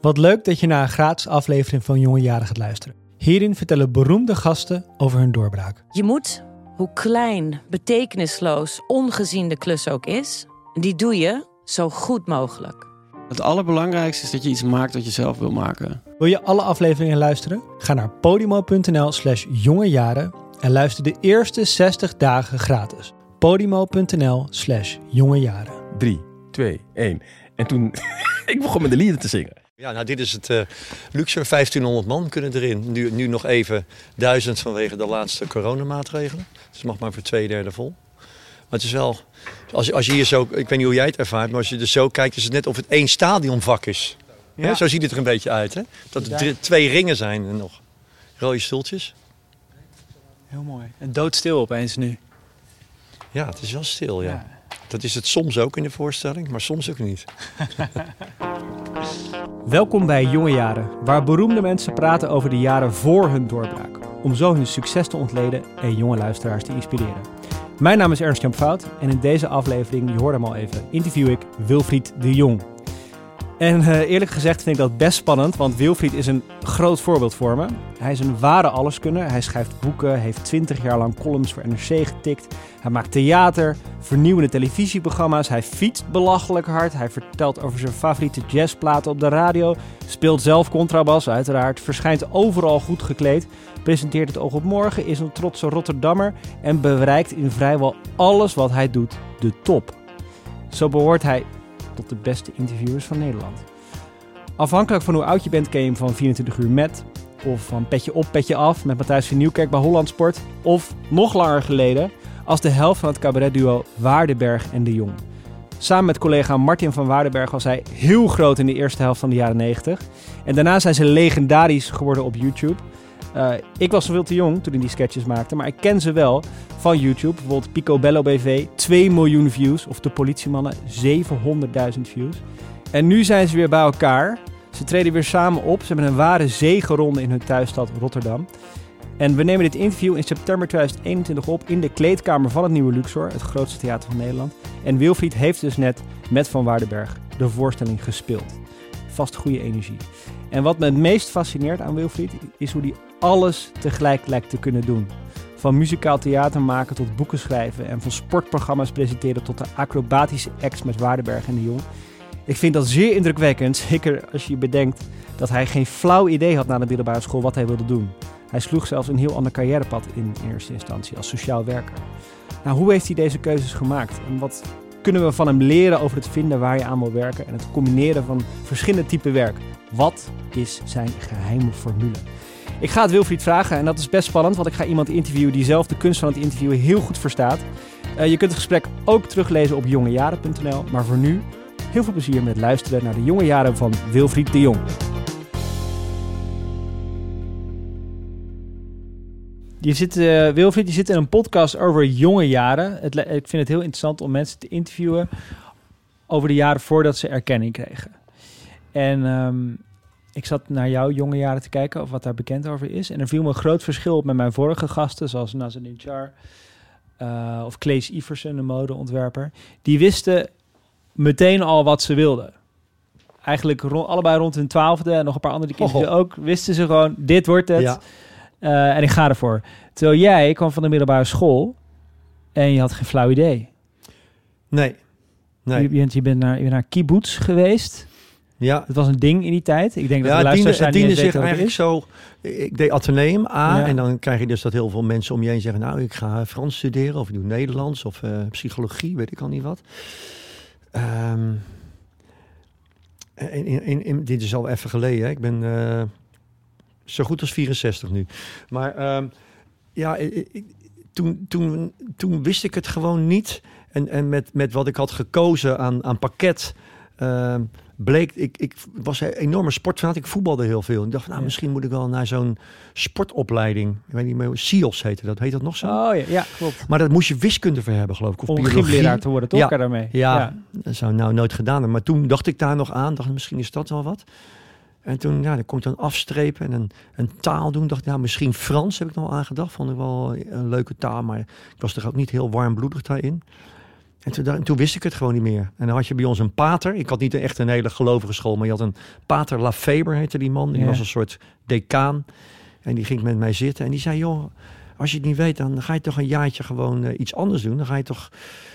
Wat leuk dat je naar een gratis aflevering van Jonge Jaren gaat luisteren. Hierin vertellen beroemde gasten over hun doorbraak. Je moet, hoe klein, betekenisloos, ongezien de klus ook is, die doe je zo goed mogelijk. Het allerbelangrijkste is dat je iets maakt wat je zelf wil maken. Wil je alle afleveringen luisteren? Ga naar podimo.nl slash jongejaren en luister de eerste 60 dagen gratis. podimo.nl slash jongejaren. 3, 2, 1. En toen, ik begon met de lieden te zingen. Ja, nou dit is het uh, luxe. 1500 man kunnen erin. Nu, nu nog even 1000 vanwege de laatste coronamaatregelen. Dus het mag maar voor twee derde vol. Maar het is wel, als, als je hier zo, ik weet niet hoe jij het ervaart, maar als je er zo kijkt, is het net of het één stadionvak is. Ja. Zo ziet het er een beetje uit, hè? Dat er drie, twee ringen zijn en nog. Rode stoeltjes. Heel mooi. En doodstil opeens nu. Ja, het is wel stil, ja. ja. Dat is het soms ook in de voorstelling, maar soms ook niet. Welkom bij Jonge Jaren, waar beroemde mensen praten over de jaren voor hun doorbraak. Om zo hun succes te ontleden en jonge luisteraars te inspireren. Mijn naam is Ernst Jan Fout en in deze aflevering, je hoorde hem al even, interview ik Wilfried de Jong. En uh, eerlijk gezegd vind ik dat best spannend, want Wilfried is een groot voorbeeld voor me. Hij is een ware alleskunner. Hij schrijft boeken, heeft 20 jaar lang columns voor NRC getikt. Hij maakt theater, vernieuwende televisieprogramma's. Hij fietst belachelijk hard. Hij vertelt over zijn favoriete jazzplaten op de radio. Speelt zelf contrabas, uiteraard. Verschijnt overal goed gekleed. Presenteert het Oog op Morgen, is een trotse Rotterdammer. En bereikt in vrijwel alles wat hij doet de top. Zo behoort hij tot de beste interviewers van Nederland. Afhankelijk van hoe oud je bent ken je hem van 24 uur met, of van Petje op, Petje af met Matthijs van Nieuwkerk bij Holland Sport, of nog langer geleden als de helft van het cabaretduo Waardenberg en de Jong. Samen met collega Martin van Waardenberg was hij heel groot in de eerste helft van de jaren 90. En daarna zijn ze legendarisch geworden op YouTube. Uh, ik was veel te jong toen hij die sketches maakte, maar ik ken ze wel van YouTube. Bijvoorbeeld Pico Bello BV, 2 miljoen views. Of de politiemannen, 700.000 views. En nu zijn ze weer bij elkaar. Ze treden weer samen op. Ze hebben een ware zegenronde in hun thuisstad Rotterdam. En we nemen dit interview in september 2021 op in de kleedkamer van het Nieuwe Luxor, het grootste theater van Nederland. En Wilfried heeft dus net met Van Waardenberg de voorstelling gespeeld. Vast goede energie. En wat me het meest fascineert aan Wilfried is hoe hij alles tegelijk lijkt te kunnen doen. Van muzikaal theater maken tot boeken schrijven en van sportprogramma's presenteren tot de acrobatische acts met Waardenberg en de Jong. Ik vind dat zeer indrukwekkend, zeker als je bedenkt dat hij geen flauw idee had na de middelbare school wat hij wilde doen. Hij sloeg zelfs een heel ander carrièrepad in, eerste instantie als sociaal werker. Nou, hoe heeft hij deze keuzes gemaakt en wat kunnen we van hem leren over het vinden waar je aan wil werken en het combineren van verschillende typen werk? Wat is zijn geheime formule? Ik ga het Wilfried vragen en dat is best spannend, want ik ga iemand interviewen die zelf de kunst van het interviewen heel goed verstaat. Uh, je kunt het gesprek ook teruglezen op jongejaren.nl, maar voor nu heel veel plezier met luisteren naar de jonge jaren van Wilfried de Jong. Je zit, uh, Wilfried, je zit in een podcast over jonge jaren. Het, ik vind het heel interessant om mensen te interviewen over de jaren voordat ze erkenning kregen. En um, ik zat naar jouw jonge jaren te kijken of wat daar bekend over is. En er viel me een groot verschil op met mijn vorige gasten, zoals Nazanin Char uh, of Claes Iversen, een modeontwerper. Die wisten meteen al wat ze wilden. Eigenlijk rond, allebei rond hun twaalfde en nog een paar andere die oh. ook, wisten ze gewoon, dit wordt het. Ja. Uh, en ik ga ervoor. Terwijl jij kwam van de middelbare school en je had geen flauw idee. Nee. nee. Je, bent, je bent naar, je bent naar kibbutz geweest. Ja. Het was een ding in die tijd. Ik denk dat ja, de luisteraars diende zich eigenlijk zo... Ik deed ateneum A en dan krijg je dus dat heel veel mensen om je heen zeggen... nou, ik ga Frans studeren of ik doe Nederlands of uh, psychologie, weet ik al niet wat. Um, in, in, in, dit is al even geleden. Hè. Ik ben uh, zo goed als 64 nu. Maar um, ja, ik, toen, toen, toen wist ik het gewoon niet. En, en met, met wat ik had gekozen aan, aan pakket... Uh, bleek, ik, ik was een enorme sportfanaat. Ik voetbalde heel veel. Ik dacht van, nou, misschien moet ik wel naar zo'n sportopleiding. Ik weet niet meer, SIOS heette dat. Heet dat nog zo? Oh ja, ja klopt. Maar dat moest je wiskunde voor hebben, geloof ik. Of Om gymleraar te worden, toch? Ja, daarmee. Ja, ja, dat zou nou nooit gedaan hebben. Maar toen dacht ik daar nog aan. Dacht, misschien is dat wel wat. En toen, ja, dan kon ik dan afstrepen en een, een taal doen. Dacht, ja, misschien Frans heb ik nog aan gedacht. Vond ik wel een leuke taal, maar ik was toch ook niet heel warmbloedig daarin. En toen, toen wist ik het gewoon niet meer. En dan had je bij ons een pater. Ik had niet echt een hele gelovige school, maar je had een pater Lafeber, heette die man. Die Ja. was een soort decaan. En die ging met mij zitten en die zei, joh, als je het niet weet, dan ga je toch een jaartje gewoon eh, iets anders doen. Dan ga je toch,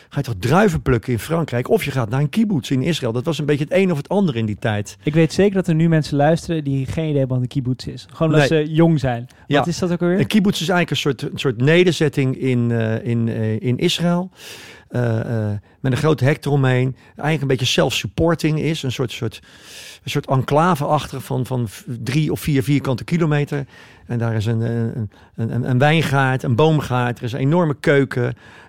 ga je toch druiven plukken in Frankrijk. Of je gaat naar een kibbutz in Israël. Dat was een beetje het een of het ander in die tijd. Ik weet zeker dat er nu mensen luisteren die geen idee hebben wat een kibbutz is. Gewoon omdat Nee. ze jong zijn. Ja. Wat is dat ook alweer? Een kibbutz is eigenlijk een soort, een soort nederzetting in, eh, in, eh, in Israël. Eh, eh, met een groot hek eromheen. Eigenlijk een beetje self-supporting is. Een soort, soort, een soort enclave achter van, van drie of vier vierkante kilometer. En daar is een, een, een, een, een wijngaard, een boomgaard. Er is een enorme keuken.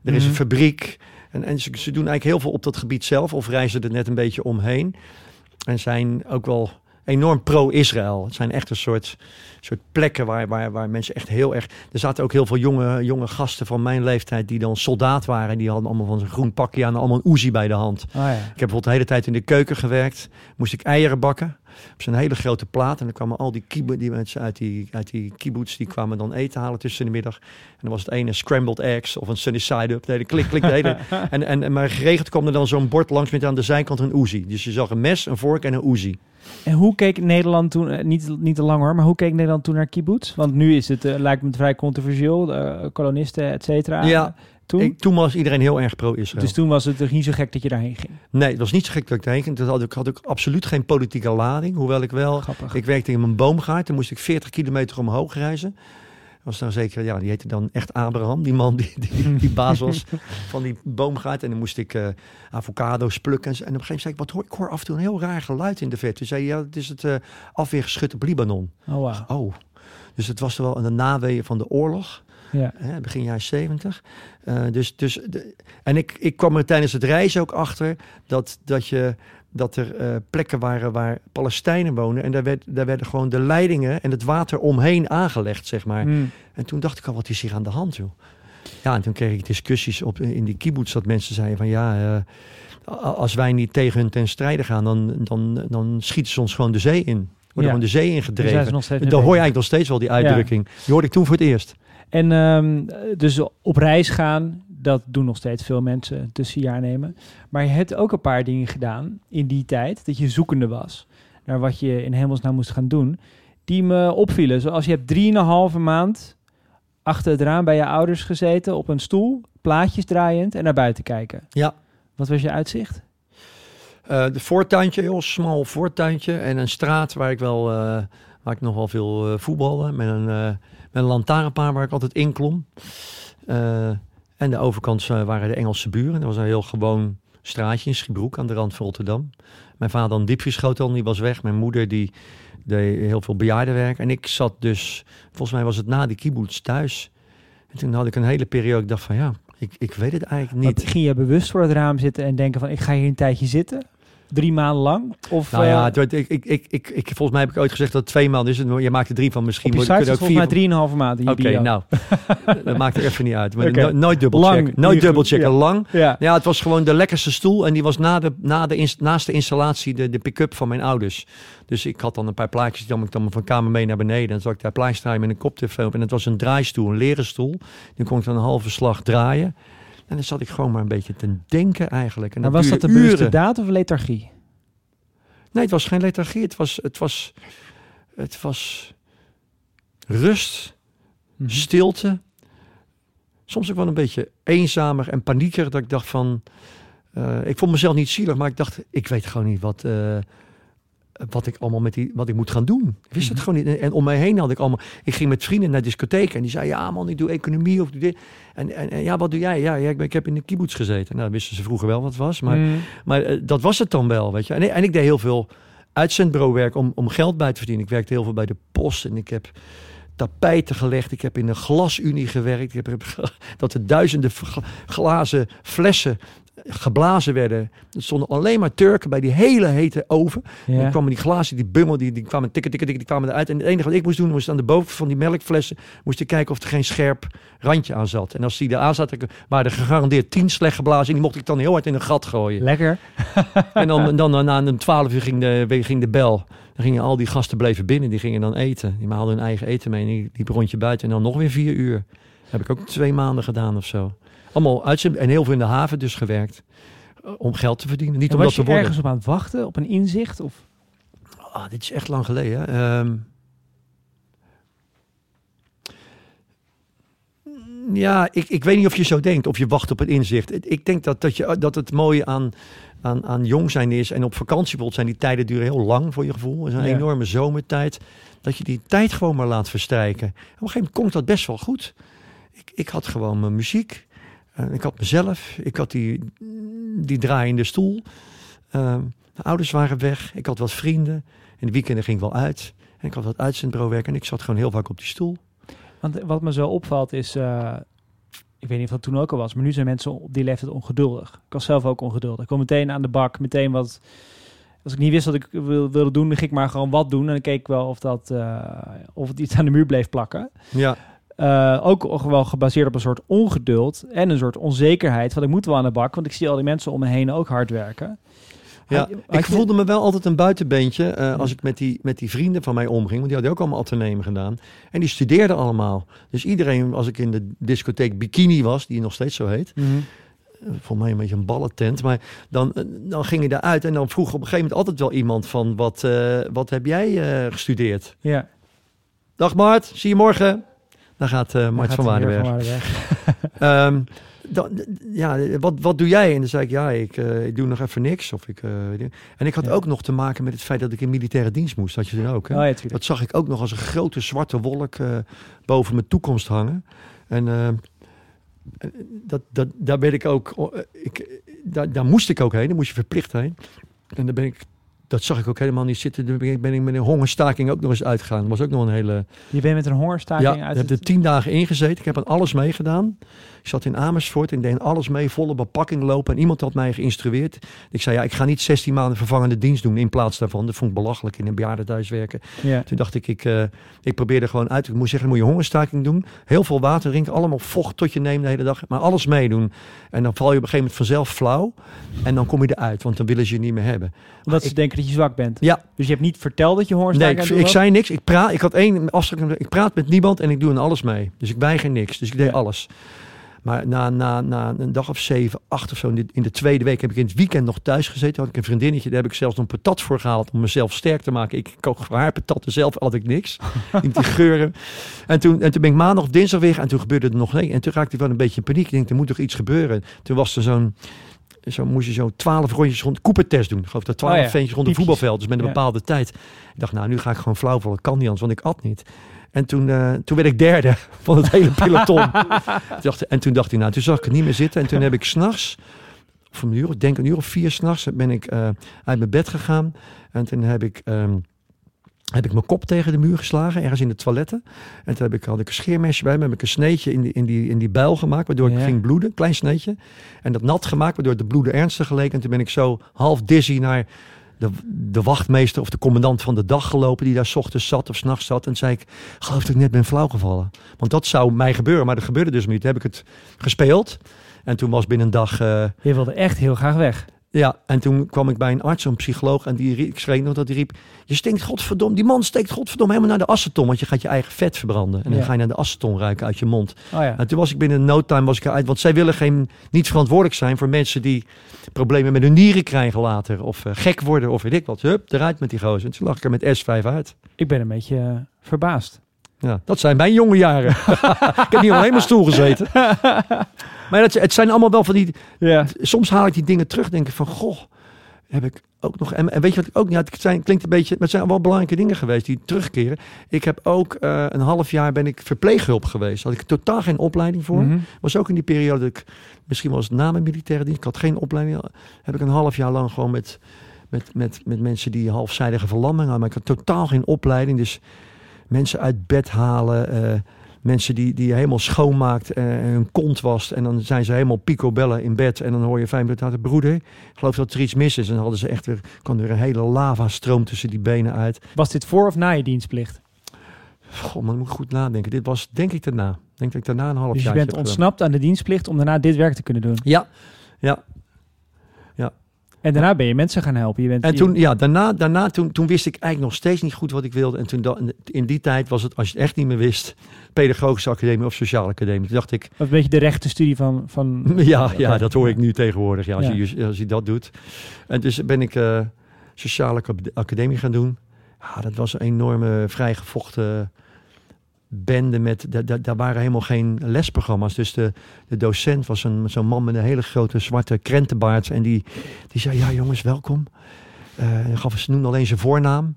Er is Mhm. een fabriek. En, en ze, ze doen eigenlijk heel veel op dat gebied zelf. Of reizen er net een beetje omheen. En zijn ook wel enorm pro-Israël. Het zijn echt een soort, soort plekken waar, waar, waar mensen echt heel erg... Er zaten ook heel veel jonge, jonge gasten van mijn leeftijd... die dan soldaat waren. Die hadden allemaal van zo'n groen pakje aan. Allemaal een Uzi bij de hand. Oh ja. Ik heb bijvoorbeeld de hele tijd in de keuken gewerkt. Moest ik eieren bakken. Op zo'n hele grote plaat. En dan kwamen al die, kibbutz, die mensen uit die, uit die kibbutz... die kwamen dan eten halen tussen de middag. En dan was het ene scrambled eggs of een sunny side up. De hele klik, klik, de hele... en, en, maar geregeld kwam er dan zo'n bord langs met aan de zijkant een Uzi. Dus je zag een mes, een vork en een Uzi. En hoe keek Nederland toen, eh, niet, niet te lang hoor, maar hoe keek Nederland toen naar kibbutz? Want nu is het, eh, lijkt me vrij controversieel, eh, kolonisten, et cetera. Ja, toen? Ik, toen was iedereen heel erg pro-Israël. dus toen was het toch niet zo gek dat je daarheen ging. Nee, het was niet zo gek dat ik daarheen ging. Dat had ik, had ik absoluut geen politieke lading. Hoewel ik wel... Grappig. Ik werkte in mijn boomgaard. Dan moest ik 40 kilometer omhoog reizen. Was dan zeker, ja, die heette dan echt Abraham. Die man die, die, die baas was van die boomgaard. En dan moest ik eh, avocado's plukken. En, op een gegeven moment zei ik, wat hoor, ik hoor af en toe een heel raar geluid in de verte. Toen zei ja, het is het eh afweergeschut op Libanon. Oh wauw. Oh, dus het was er wel een naweeën van de oorlog. Ja. Hè, begin jaren 70. Eh, dus, dus de, en ik, ik kwam er tijdens het reizen ook achter dat, dat, je, dat er eh, plekken waren waar Palestijnen wonen. En daar, werd, daar werden gewoon de leidingen en het water omheen aangelegd, zeg maar. Mm. En toen dacht ik al, wat is hier aan de hand, joh? Ja, en toen kreeg ik discussies op, in die kibbutz dat mensen zeiden van ja, eh, als wij niet tegen hun ten strijde gaan, dan, dan, dan schieten ze ons gewoon de zee in. Worden Ja. gewoon de zee ingedreven. steeds Dan hoor je eigenlijk nog steeds wel die uitdrukking. Die hoorde ik toen voor het eerst. En ehm, dus op reis gaan, dat doen nog steeds veel mensen tussenjaar nemen. Maar je hebt ook een paar dingen gedaan in die tijd, dat je zoekende was naar wat je in hemelsnaam moest gaan doen, die me opvielen. Zoals je hebt drieënhalve maand achter het raam bij je ouders gezeten op een stoel, plaatjes draaiend en naar buiten kijken. Ja. Wat was je uitzicht? Eh, de voortuintje, heel smal voortuintje. En een straat waar ik wel, eh, waar ik nog wel veel eh, voetbalde. Met een, eh, met een lantaarnpaal waar ik altijd in klom. Eh, en de overkant waren de Engelse buren. Dat was een heel gewoon straatje in Schiebroek aan de rand van Rotterdam. Mijn vader een diepvrieschotel, die was weg. Mijn moeder die deed heel veel bejaardenwerk. En ik zat dus, volgens mij was het na die kibbutz thuis. En toen had ik een hele periode, ik dacht van ja, ik, ik weet het eigenlijk niet. Wat, ging je bewust voor het raam zitten en denken van ik ga hier een tijdje zitten? Drie maanden lang? Of Nou ja, eh, het ik, ik, ik, ik, ik, volgens mij heb ik ooit gezegd dat het twee maanden is. En Je maakt er drie van misschien. op je site ook volgens mij drieënhalve maanden. Oké, nou. dat maakt er even niet uit. Maar no- nooit dubbel Lang, checken. Nooit niet dubbel goed, checken. ja. Lang. Ja. Ja, het was gewoon de lekkerste stoel. En die was na de, na de naast de installatie de, de pick-up van mijn ouders. Dus ik had dan een paar plaatjes. Die nam ik dan van kamer mee naar beneden. En zat ik daar plaatjes draaien met een koptelefoon. En het was een draaistoel, een leren stoel. Die kon ik dan een halve slag draaien. En dan zat ik gewoon maar een beetje te denken eigenlijk. En Maar was dat de bewuste daad of lethargie? Nee, het was geen lethargie. Het was, het was, het was rust, Mhm. stilte. Soms ook wel een beetje eenzamer en panieker. Dat ik dacht van... eh, ik vond mezelf niet zielig, maar ik dacht... Ik weet gewoon niet wat, eh, wat ik allemaal met die... Wat ik moet gaan doen. Ik wist het Mhm. gewoon niet. En, en om mij heen had ik allemaal... Ik ging met vrienden naar discotheken. En die zeiden... Ja man, ik doe economie of doe dit. En, en, en ja, wat doe jij? Ja, ja ik, ben, ik heb in de kibbutz gezeten. Nou, wisten ze vroeger wel wat het was. Maar Mm. maar eh, dat was het dan wel, weet je. En, en ik deed heel veel uitzendbureauwerk om, om geld bij te verdienen. Ik werkte heel veel bij de post en ik heb tapijten gelegd. Ik heb in een glasunie gewerkt. Ik heb, dat er duizenden glazen flessen geblazen werden. Er stonden alleen maar Turken bij die hele hete oven. En dan kwamen die glazen, die bummel, die, die kwamen tikken, tikken, tikken, die kwamen eruit. En het enige wat ik moest doen, was aan de boven van die melkflessen, moest ik kijken of er geen scherp randje aan zat. En als die er aan zat, waren er gegarandeerd tien slecht geblazen. En die mocht ik dan heel hard in een gat gooien. Lekker. En dan, dan, dan na een twaalf uur ging de, ging de bel. Dan gingen al die gasten bleven binnen. Die gingen dan eten. Die haalden hun eigen eten mee. En die liep een rondje buiten. En dan nog weer vier uur. heb ik ook twee maanden gedaan of zo. Allemaal. En heel veel in de haven dus gewerkt. eh, om geld te verdienen. Niet En om dat was te je worden. ergens op aan het wachten, op een inzicht? Of... Ah, dit is echt lang geleden. Ehm, ja, ik, ik weet niet of je zo denkt, of je wacht op een inzicht. Ik- Ik denk dat, dat, je, dat het mooie aan, aan, aan jong zijn is. En op vakantie bijvoorbeeld zijn die tijden duren heel lang voor je gevoel. Het is een Ja. enorme zomertijd. Dat je die tijd gewoon maar laat verstrijken. Op een gegeven moment komt dat best wel goed. Ik, ik had gewoon mijn muziek. Eh, ik had mezelf. Ik had die, die draaiende stoel. Ehm, de ouders waren weg. Ik had wat vrienden. In de weekenden ging ik wel uit. En ik had wat uitzendbureauwerk. En ik zat gewoon heel vaak op die stoel. Want wat me zo opvalt is, eh, ik weet niet of dat toen ook al was, maar nu zijn mensen op die leeftijd ongeduldig. Ik was zelf ook ongeduldig. Ik kwam meteen aan de bak, meteen wat. Als ik niet wist wat ik wil- wilde doen, dan ging ik maar gewoon wat doen. En dan keek ik wel of, dat, eh, of het iets aan de muur bleef plakken. Ja, Eh, ook wel gebaseerd op een soort ongeduld en een soort onzekerheid. Van ik moet wel aan de bak, want ik zie al die mensen om me heen ook hard werken. ja. Had je- had ik je- voelde me wel altijd een buitenbeentje eh, als ik met die, met die vrienden van mij omging. Want die hadden ook allemaal atenemen gedaan. En die studeerden allemaal. Dus iedereen, als ik in de discotheek Bikini was, die nog steeds zo heet. Eh, Volgens mij een beetje een ballentent. Maar dan, dan ging je daaruit en dan vroeg op een gegeven moment altijd wel iemand van... Wat, wat heb jij gestudeerd? Ja, Dag Mart, zie je morgen. Dan gaat Mart dan van Waardenberg. weer van Waardenberg. Ehm, dan, ja, wat, wat doe jij? En dan zei ik, ja, ik, eh, ik doe nog even niks. Of ik, eh, en ik had Ja. ook nog te maken met het feit dat ik in militaire dienst moest. Dat je dan ook. Hè? Oh ja. Dat zag ik ook nog als een grote zwarte wolk boven mijn toekomst hangen. En eh, dat, dat, daar ben ik ook, ik, daar, daar moest ik ook heen. Daar moest je verplicht heen. En daar ben ik, dat zag ik ook helemaal niet zitten. Daar ben ik, met een hongerstaking ook nog eens uitgegaan. Dat was ook nog een hele... Je bent met een hongerstaking Ja, uit ik heb er tien dagen ingezeten. Ik heb aan alles meegedaan. Ik zat in Amersfoort en deed alles mee, volle bepakking lopen. En iemand had mij geïnstrueerd. Ik zei, ja, ik ga niet 16 maanden vervangende dienst doen in plaats daarvan. Dat vond ik belachelijk in een bejaardentehuis werken. Ja. Toen dacht ik, ik, eh, ik probeerde gewoon uit. Ik moest zeggen, moet je hongerstaking doen. Heel veel water drinken, allemaal vocht tot je neemt de hele dag. Maar alles meedoen. En dan val je op een gegeven moment vanzelf flauw. En dan kom je eruit, want dan willen ze je niet meer hebben. Omdat Ik- ze denken dat je zwak bent. Ja, Dus je hebt niet verteld dat je nee, hongerstaking ik, het ik zei niks. Ik, praat, ik had één afspraak. Ik praat met niemand en ik doe aan alles mee. Dus ik weiger niks. Dus ik deed Ja. alles. Maar na, na, na een dag of zeven, acht of zo, in de, in de tweede week heb ik in het weekend nog thuis gezeten. Had ik een vriendinnetje, daar heb ik zelfs nog een patat voor gehaald om mezelf sterk te maken. Ik kook haar patatten, zelf had ik niks. in die geuren. En toen, en toen ben ik maandag of dinsdag weer en toen gebeurde er nog nee. En toen raakte ik wel een beetje in paniek. Ik denk, er moet toch iets gebeuren. Toen was er zo'n, zo moest je zo twaalf rondjes rond Cooper-test doen. Ik geloof dat twaalf Oh ja, rond een piepjes. voetbalveld. Dus met een Ja. bepaalde tijd. Ik dacht, nou, nu ga ik gewoon flauw vallen. Kan niet anders, want ik at niet. En toen, eh, toen werd ik derde van het hele peloton. En toen dacht hij, nou, toen zag ik het niet meer zitten. En toen heb ik s'nachts, of een uur, ik denk een uur of vier s'nachts, ben ik eh, uit mijn bed gegaan. En toen heb ik, ehm, heb ik mijn kop tegen de muur geslagen, ergens in de toiletten. En toen heb ik, had ik een scheermesje bij me, heb ik een sneetje in die, in die, in die buil gemaakt, waardoor ik ging bloeden, een klein sneetje. En dat nat gemaakt, waardoor de bloeden ernstig geleek. En toen ben ik zo half dizzy naar de, wachtmeester of de commandant van de dag gelopen, die daar 's ochtends zat of 's nachts zat. En zei ik, geloof dat ik net ben flauwgevallen. Want dat zou mij gebeuren, maar dat gebeurde dus niet. Heb ik het gespeeld. En toen was binnen een dag, eh, Je wilde echt heel graag weg. Ja, en toen kwam ik bij een arts, een psycholoog, en die riep, ik schreef nog dat hij riep, je stinkt godverdomme, die man steekt godverdomme helemaal naar de aceton, want je gaat je eigen vet verbranden. En dan Ja. ga je naar de aceton ruiken uit je mond. Oh ja. En toen was ik binnen no time was ik eruit, want zij willen geen, niet verantwoordelijk zijn voor mensen die problemen met hun nieren krijgen later, of eh, gek worden, of weet ik wat. Hup, eruit met die gozer. En toen lag ik er met S5 uit. Ik ben een beetje eh, verbaasd. Ja, dat zijn mijn jonge jaren. ik heb niet alleen mijn stoel gezeten. Maar het, het zijn allemaal wel van die, Ja. soms haal ik die dingen terug, denk ik van, goh, heb ik ook nog. En, en weet je wat ik ook niet? Het zijn, klinkt een beetje, maar het zijn wel belangrijke dingen geweest die terugkeren. Ik heb ook eh, een half jaar ben ik verpleeghulp geweest. Had ik totaal geen opleiding voor. Mhm. Was ook in die periode dat ik, misschien was het na mijn militaire dienst, ik had geen opleiding. Heb ik een half jaar lang gewoon met, met, met, met mensen die halfzijdige verlamming hadden. Maar ik had totaal geen opleiding. Dus mensen uit bed halen. eh, mensen die, die je helemaal schoonmaakt eh, en hun kont wast. En dan zijn ze helemaal picobellen in bed. En dan hoor je vijf minuten later, broeder, ik geloof dat er iets mis is. En dan hadden ze echt weer, kwam er een hele lavastroom tussen die benen uit. Was dit voor of na je dienstplicht? Goh, maar moet ik goed nadenken. Dit was denk ik daarna. Denk dat ik daarna een half Dus je jaar bent ontsnapt aan de dienstplicht om daarna dit werk te kunnen doen. Ja, ja. En daarna ben je mensen gaan helpen. Je bent En toen, ja, daarna, daarna toen, toen wist ik eigenlijk nog steeds niet goed wat ik wilde. En toen, in die tijd was het, als je het echt niet meer wist, pedagogische academie of sociale academie. Toen dacht ik, Een beetje de rechtenstudie van... van ja, ja, dat hoor ik nu tegenwoordig, ja, als, Ja. Je, als je dat doet. En dus ben ik eh, sociale acad- academie gaan doen. Ja, dat was een enorme vrijgevochten bende met, da- da- daar waren helemaal geen lesprogramma's. Dus de, de docent was een, zo'n man met een hele grote zwarte krentenbaard. En die, die zei, ja jongens, welkom. Eh, hij gaf, ze noemde alleen zijn voornaam.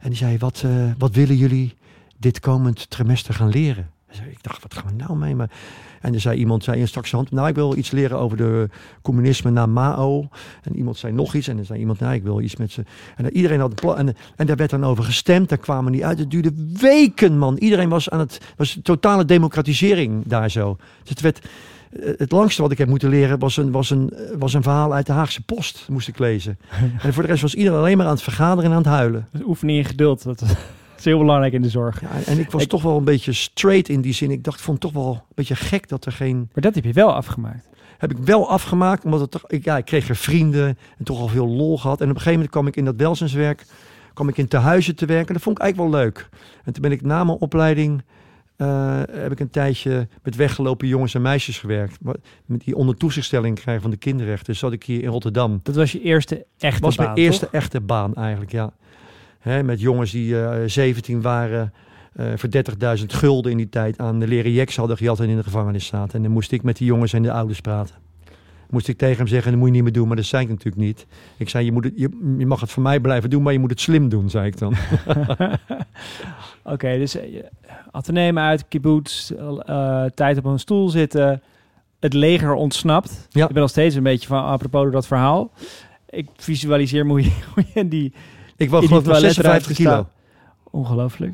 En die zei, wat, eh, wat willen jullie dit komend trimester gaan leren? Ik dacht, wat gaan we nou mee? Maar, en er zei iemand, zei in straks hand, nou ik wil iets leren over de communisme na Mao. En iemand zei nog iets. En er zei iemand, nou ik wil iets met ze. En iedereen had een plan. En, en daar werd dan over gestemd. Daar kwamen die uit. Het duurde weken, man. Iedereen was aan het, was totale democratisering daar zo. Dus het werd, eh, het langste wat ik heb moeten leren was een, was, een, was een verhaal uit de Haagse Post. Moest ik lezen. en voor de rest was iedereen alleen maar aan het vergaderen en aan het huilen. Dus oefening in geduld. Dat is heel belangrijk in de zorg. Ja, en ik was Ik- toch wel een beetje straight in die zin. Ik dacht, vond het toch wel een beetje gek dat er geen... Maar dat heb je wel afgemaakt. Heb ik wel afgemaakt, omdat het toch, ik, ja, ik kreeg er vrienden en toch al veel lol gehad. En op een gegeven moment kwam ik in dat welzijnswerk, kwam ik in tehuizen te werken. Dat vond ik eigenlijk wel leuk. En toen ben ik na mijn opleiding, eh, heb ik een tijdje met weggelopen jongens en meisjes gewerkt. Met die onder toezichtstelling krijgen van de kinderrechten. Dus zat ik hier in Rotterdam. Dat was je eerste echte was baan, mijn eerste toch? echte baan eigenlijk, ja. Hè, met jongens die eh 17 waren, eh, voor 30.000 gulden in die tijd aan de leren jeks hadden gejat en in de gevangenis zaten. En dan moest ik met die jongens en de ouders praten. Moest ik tegen hem zeggen, dat moet je niet meer doen, maar dat zei ik natuurlijk niet. Ik zei, je, moet het, je, je mag het voor mij blijven doen, maar je moet het slim doen, zei ik dan. Oké, dus eh, ateneum uit, kibbutz, eh, tijd op een stoel zitten, het leger ontsnapt. Ja. Ik ben nog steeds een beetje van, apropos dat verhaal. Ik visualiseer hoe je, hoe je die... Ik woog geloof ik nog 56 kilo. Ongelooflijk.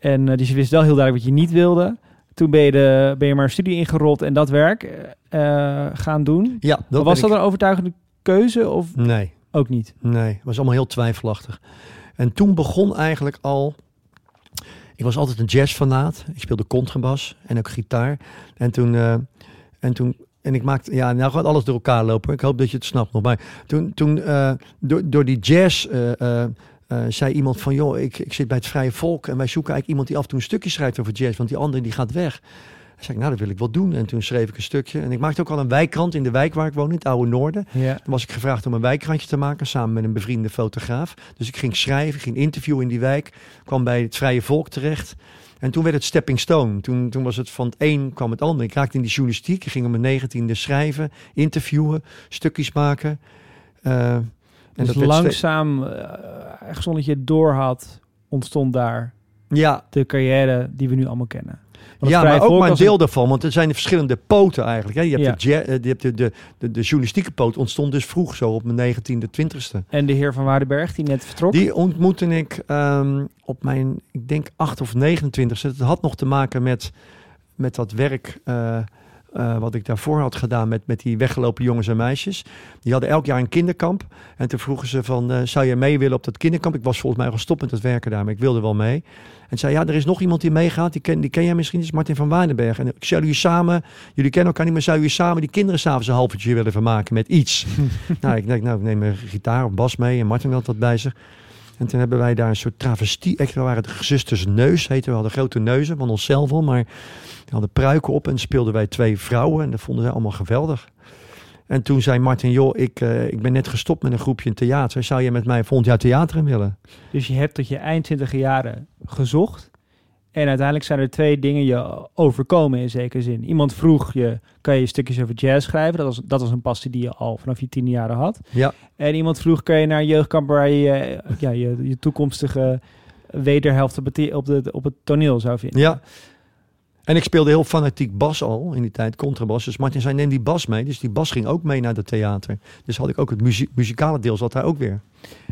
En eh, dus je wist wel heel duidelijk wat je niet wilde. Toen ben je, de, ben je maar een studie ingerold en dat werk eh, gaan doen. Ja, dat was dat een overtuigende keuze of. Nee, ook niet? Nee, het was allemaal heel twijfelachtig. En toen begon eigenlijk al. Ik was altijd een jazzfanaat. Ik speelde contrabas en ook gitaar. En toen. eh, en toen en ik maakte, ja, nou gaat alles door elkaar lopen. Ik hoop dat je het snapt nog. Maar toen, toen eh, door, door die jazz eh, eh, zei iemand van, joh, ik, ik zit bij het Vrije Volk en wij zoeken eigenlijk iemand die af en toe een stukje schrijft over jazz, want die andere die gaat weg. Toen zei ik, nou, dat wil ik wel doen. En toen schreef ik een stukje. En ik maakte ook al een wijkkrant in de wijk waar ik woon, in het Oude Noorden. Ja. Toen was ik gevraagd om een wijkkrantje te maken samen met een bevriende fotograaf. Dus ik ging schrijven, ging interviewen in die wijk, kwam bij het Vrije Volk terecht. En toen werd het stepping stone. Toen, toen was het van het een kwam het ander. Ik raakte in die journalistiek. Ik ging om mijn negentiende schrijven, interviewen, stukjes maken. Eh, en Dus dat langzaam, eh, echt zonder dat je het door had, ontstond daar Ja, de carrière die we nu allemaal kennen. Want ja maar ook maar een deel daarvan. Want er zijn de verschillende poten eigenlijk. Hè. Je hebt, Ja. de, ja- eh, je hebt de, de, de, de journalistieke poot ontstond dus vroeg, zo op mijn negentiende, twintigste. En de heer van Waardenberg, die net vertrok. Die ontmoette ik ehm, op mijn, ik denk 8 of 29. Het had nog te maken met, met dat werk eh, eh, wat ik daarvoor had gedaan met, met die weggelopen jongens en meisjes. Die hadden elk jaar een kinderkamp. En toen vroegen ze van, eh, zou je mee willen op dat kinderkamp? Ik was volgens mij al gestopt met het werken daar, maar ik wilde wel mee. En zei, ja, er is nog iemand die meegaat. Die ken, die ken jij misschien, dat is Martin van Waardenberg. En ik zou jullie samen, jullie kennen elkaar niet, maar zou jullie samen die kinderen s'avonds een half uurtje willen vermaken met iets? nou, ik denk, nou, ik neem een gitaar of bas mee en Martin had dat bij zich. En toen hebben wij daar een soort travestie. Echt, we waren de gezusters Neus, heten we. hadden grote neuzen van onszelf al, maar we hadden pruiken op en speelden wij twee vrouwen. En dat vonden zij allemaal geweldig. En toen zei Martin, joh, ik, eh, ik ben net gestopt met een groepje in theater. Zou je met mij volgend jaar theater in willen? Dus je hebt tot je eind twintige jaren gezocht. En uiteindelijk zijn er twee dingen je overkomen in zekere zin. Iemand vroeg je, kan je stukjes over jazz schrijven? Dat was, dat was een passie die je al vanaf je tiende jaren had. Ja. En iemand vroeg, kan je naar een jeugdkamp waar je ja, je, je toekomstige wederhelft op het, op, de, op het toneel zou vinden? Ja. En ik speelde heel fanatiek bas al in die tijd, contrabas. Dus Martin zei, neem die bas mee. Dus die bas ging ook mee naar het theater. Dus had ik ook het muzikale deel zat daar ook weer.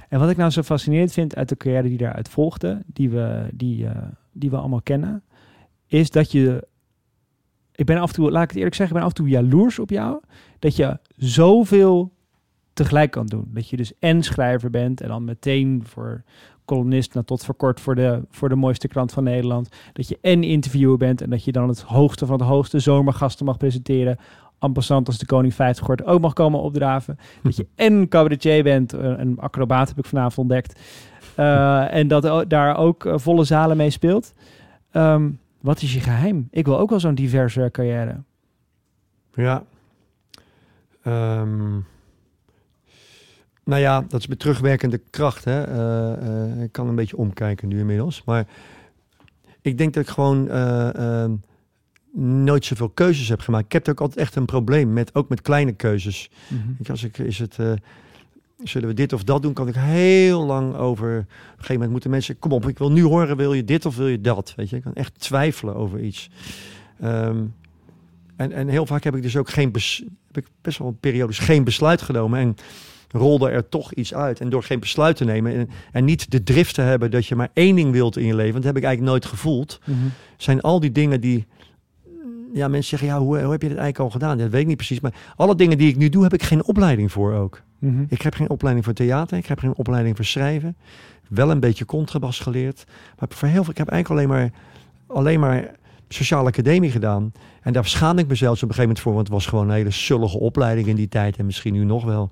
En wat ik nou zo fascinerend vind uit de carrière die daaruit volgde, die we, die, eh, die we allemaal kennen, is dat je. Ik ben af en toe, laat ik het eerlijk zeggen, ik ben af en toe jaloers op jou. Dat je zoveel tegelijk kan doen. Dat je dus en schrijver bent en dan meteen voor columnist, nou, tot voor kort voor de, voor de mooiste krant van Nederland. Dat je en interviewer bent en dat je dan het hoogste van het hoogste zomergasten mag presenteren. En passant als de koning 50 wordt ook mag komen opdraven. Dat je en cabaretier bent, eh, een acrobaat heb ik vanavond ontdekt. Eh, en dat daar ook eh, volle zalen mee speelt. Ehm, wat is je geheim? Ik wil ook wel zo'n diverse carrière. Ja. Ehm, nou ja, dat is met terugwerkende kracht. Hè. Eh, eh, ik kan een beetje omkijken nu inmiddels. Maar ik denk dat ik gewoon ehm, nooit zoveel keuzes heb gemaakt. Ik heb ook altijd echt een probleem met, ook met kleine keuzes. Ik, als ik, is het, zullen we dit of dat doen, kan ik heel lang over. Op een gegeven moment moeten mensen, kom op, ik wil nu horen, wil je dit of wil je dat? Weet je, ik kan echt twijfelen over iets. Ehm, en, en heel vaak heb ik dus ook geen, bes, heb ik best wel periodes geen besluit genomen en rolde er toch iets uit. En door geen besluit te nemen en, en niet de drift te hebben dat je maar één ding wilt in je leven, want dat heb ik eigenlijk nooit gevoeld, Mhm. zijn al die dingen die ja, mensen zeggen, ja, hoe, hoe heb je dit eigenlijk al gedaan? Dat weet ik niet precies. Maar alle dingen die ik nu doe, heb ik geen opleiding voor ook. Mhm. Ik heb geen opleiding voor theater. Ik heb geen opleiding voor schrijven. Wel een beetje contrabas geleerd. Maar voor heel veel, ik heb eigenlijk alleen maar, alleen maar sociale academie gedaan. En daar schaamde ik mezelf op een gegeven moment voor. Want het was gewoon een hele sullige opleiding in die tijd. En misschien nu nog wel.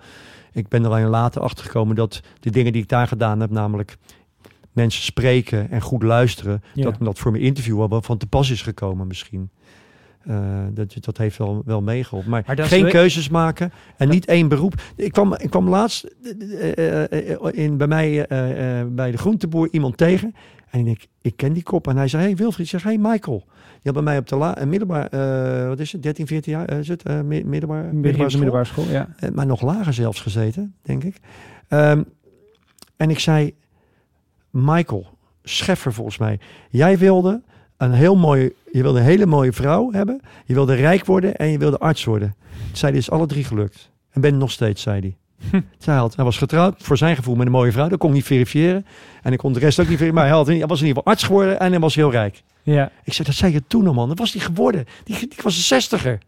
Ik ben er alleen later achter gekomen dat de dingen die ik daar gedaan heb, namelijk mensen spreken en goed luisteren, Ja. dat dat voor mijn interview wel van te pas is gekomen misschien. Eh, dat, dat heeft wel, wel meegeholpen. Maar, geen keuzes maken en niet één beroep. Ik kwam, ik kwam laatst eh, eh, in, bij mij bij de groenteboer iemand tegen. En ik denk, ik ken die kop. En hij zei, hey Wilfried, zeg, hey Michael. Die had bij mij op de la, eh, middelbaar, eh, wat is het, 13, 14 jaar, eh, is het, mi- middelbaar, middelbare school. middelbare school, ja. Maar nog lager zelfs gezeten, denk ik. Ehm, en ik zei, Michael, Scheffer volgens mij, jij wilde een heel mooi, je wilde een hele mooie vrouw hebben, je wilde rijk worden en je wilde arts worden. Zei hij, is alle drie gelukt. En ben nog steeds, zei hij. Hij, had, hij was getrouwd, voor zijn gevoel, met een mooie vrouw. Dat kon ik niet verifiëren. En ik kon de rest ook niet verifiëren. Maar hij, had, hij was in ieder geval arts geworden en hij was heel rijk. Ja, Ik zei, dat zei je toen al, man. Dat was die geworden. Die, die was een zestiger.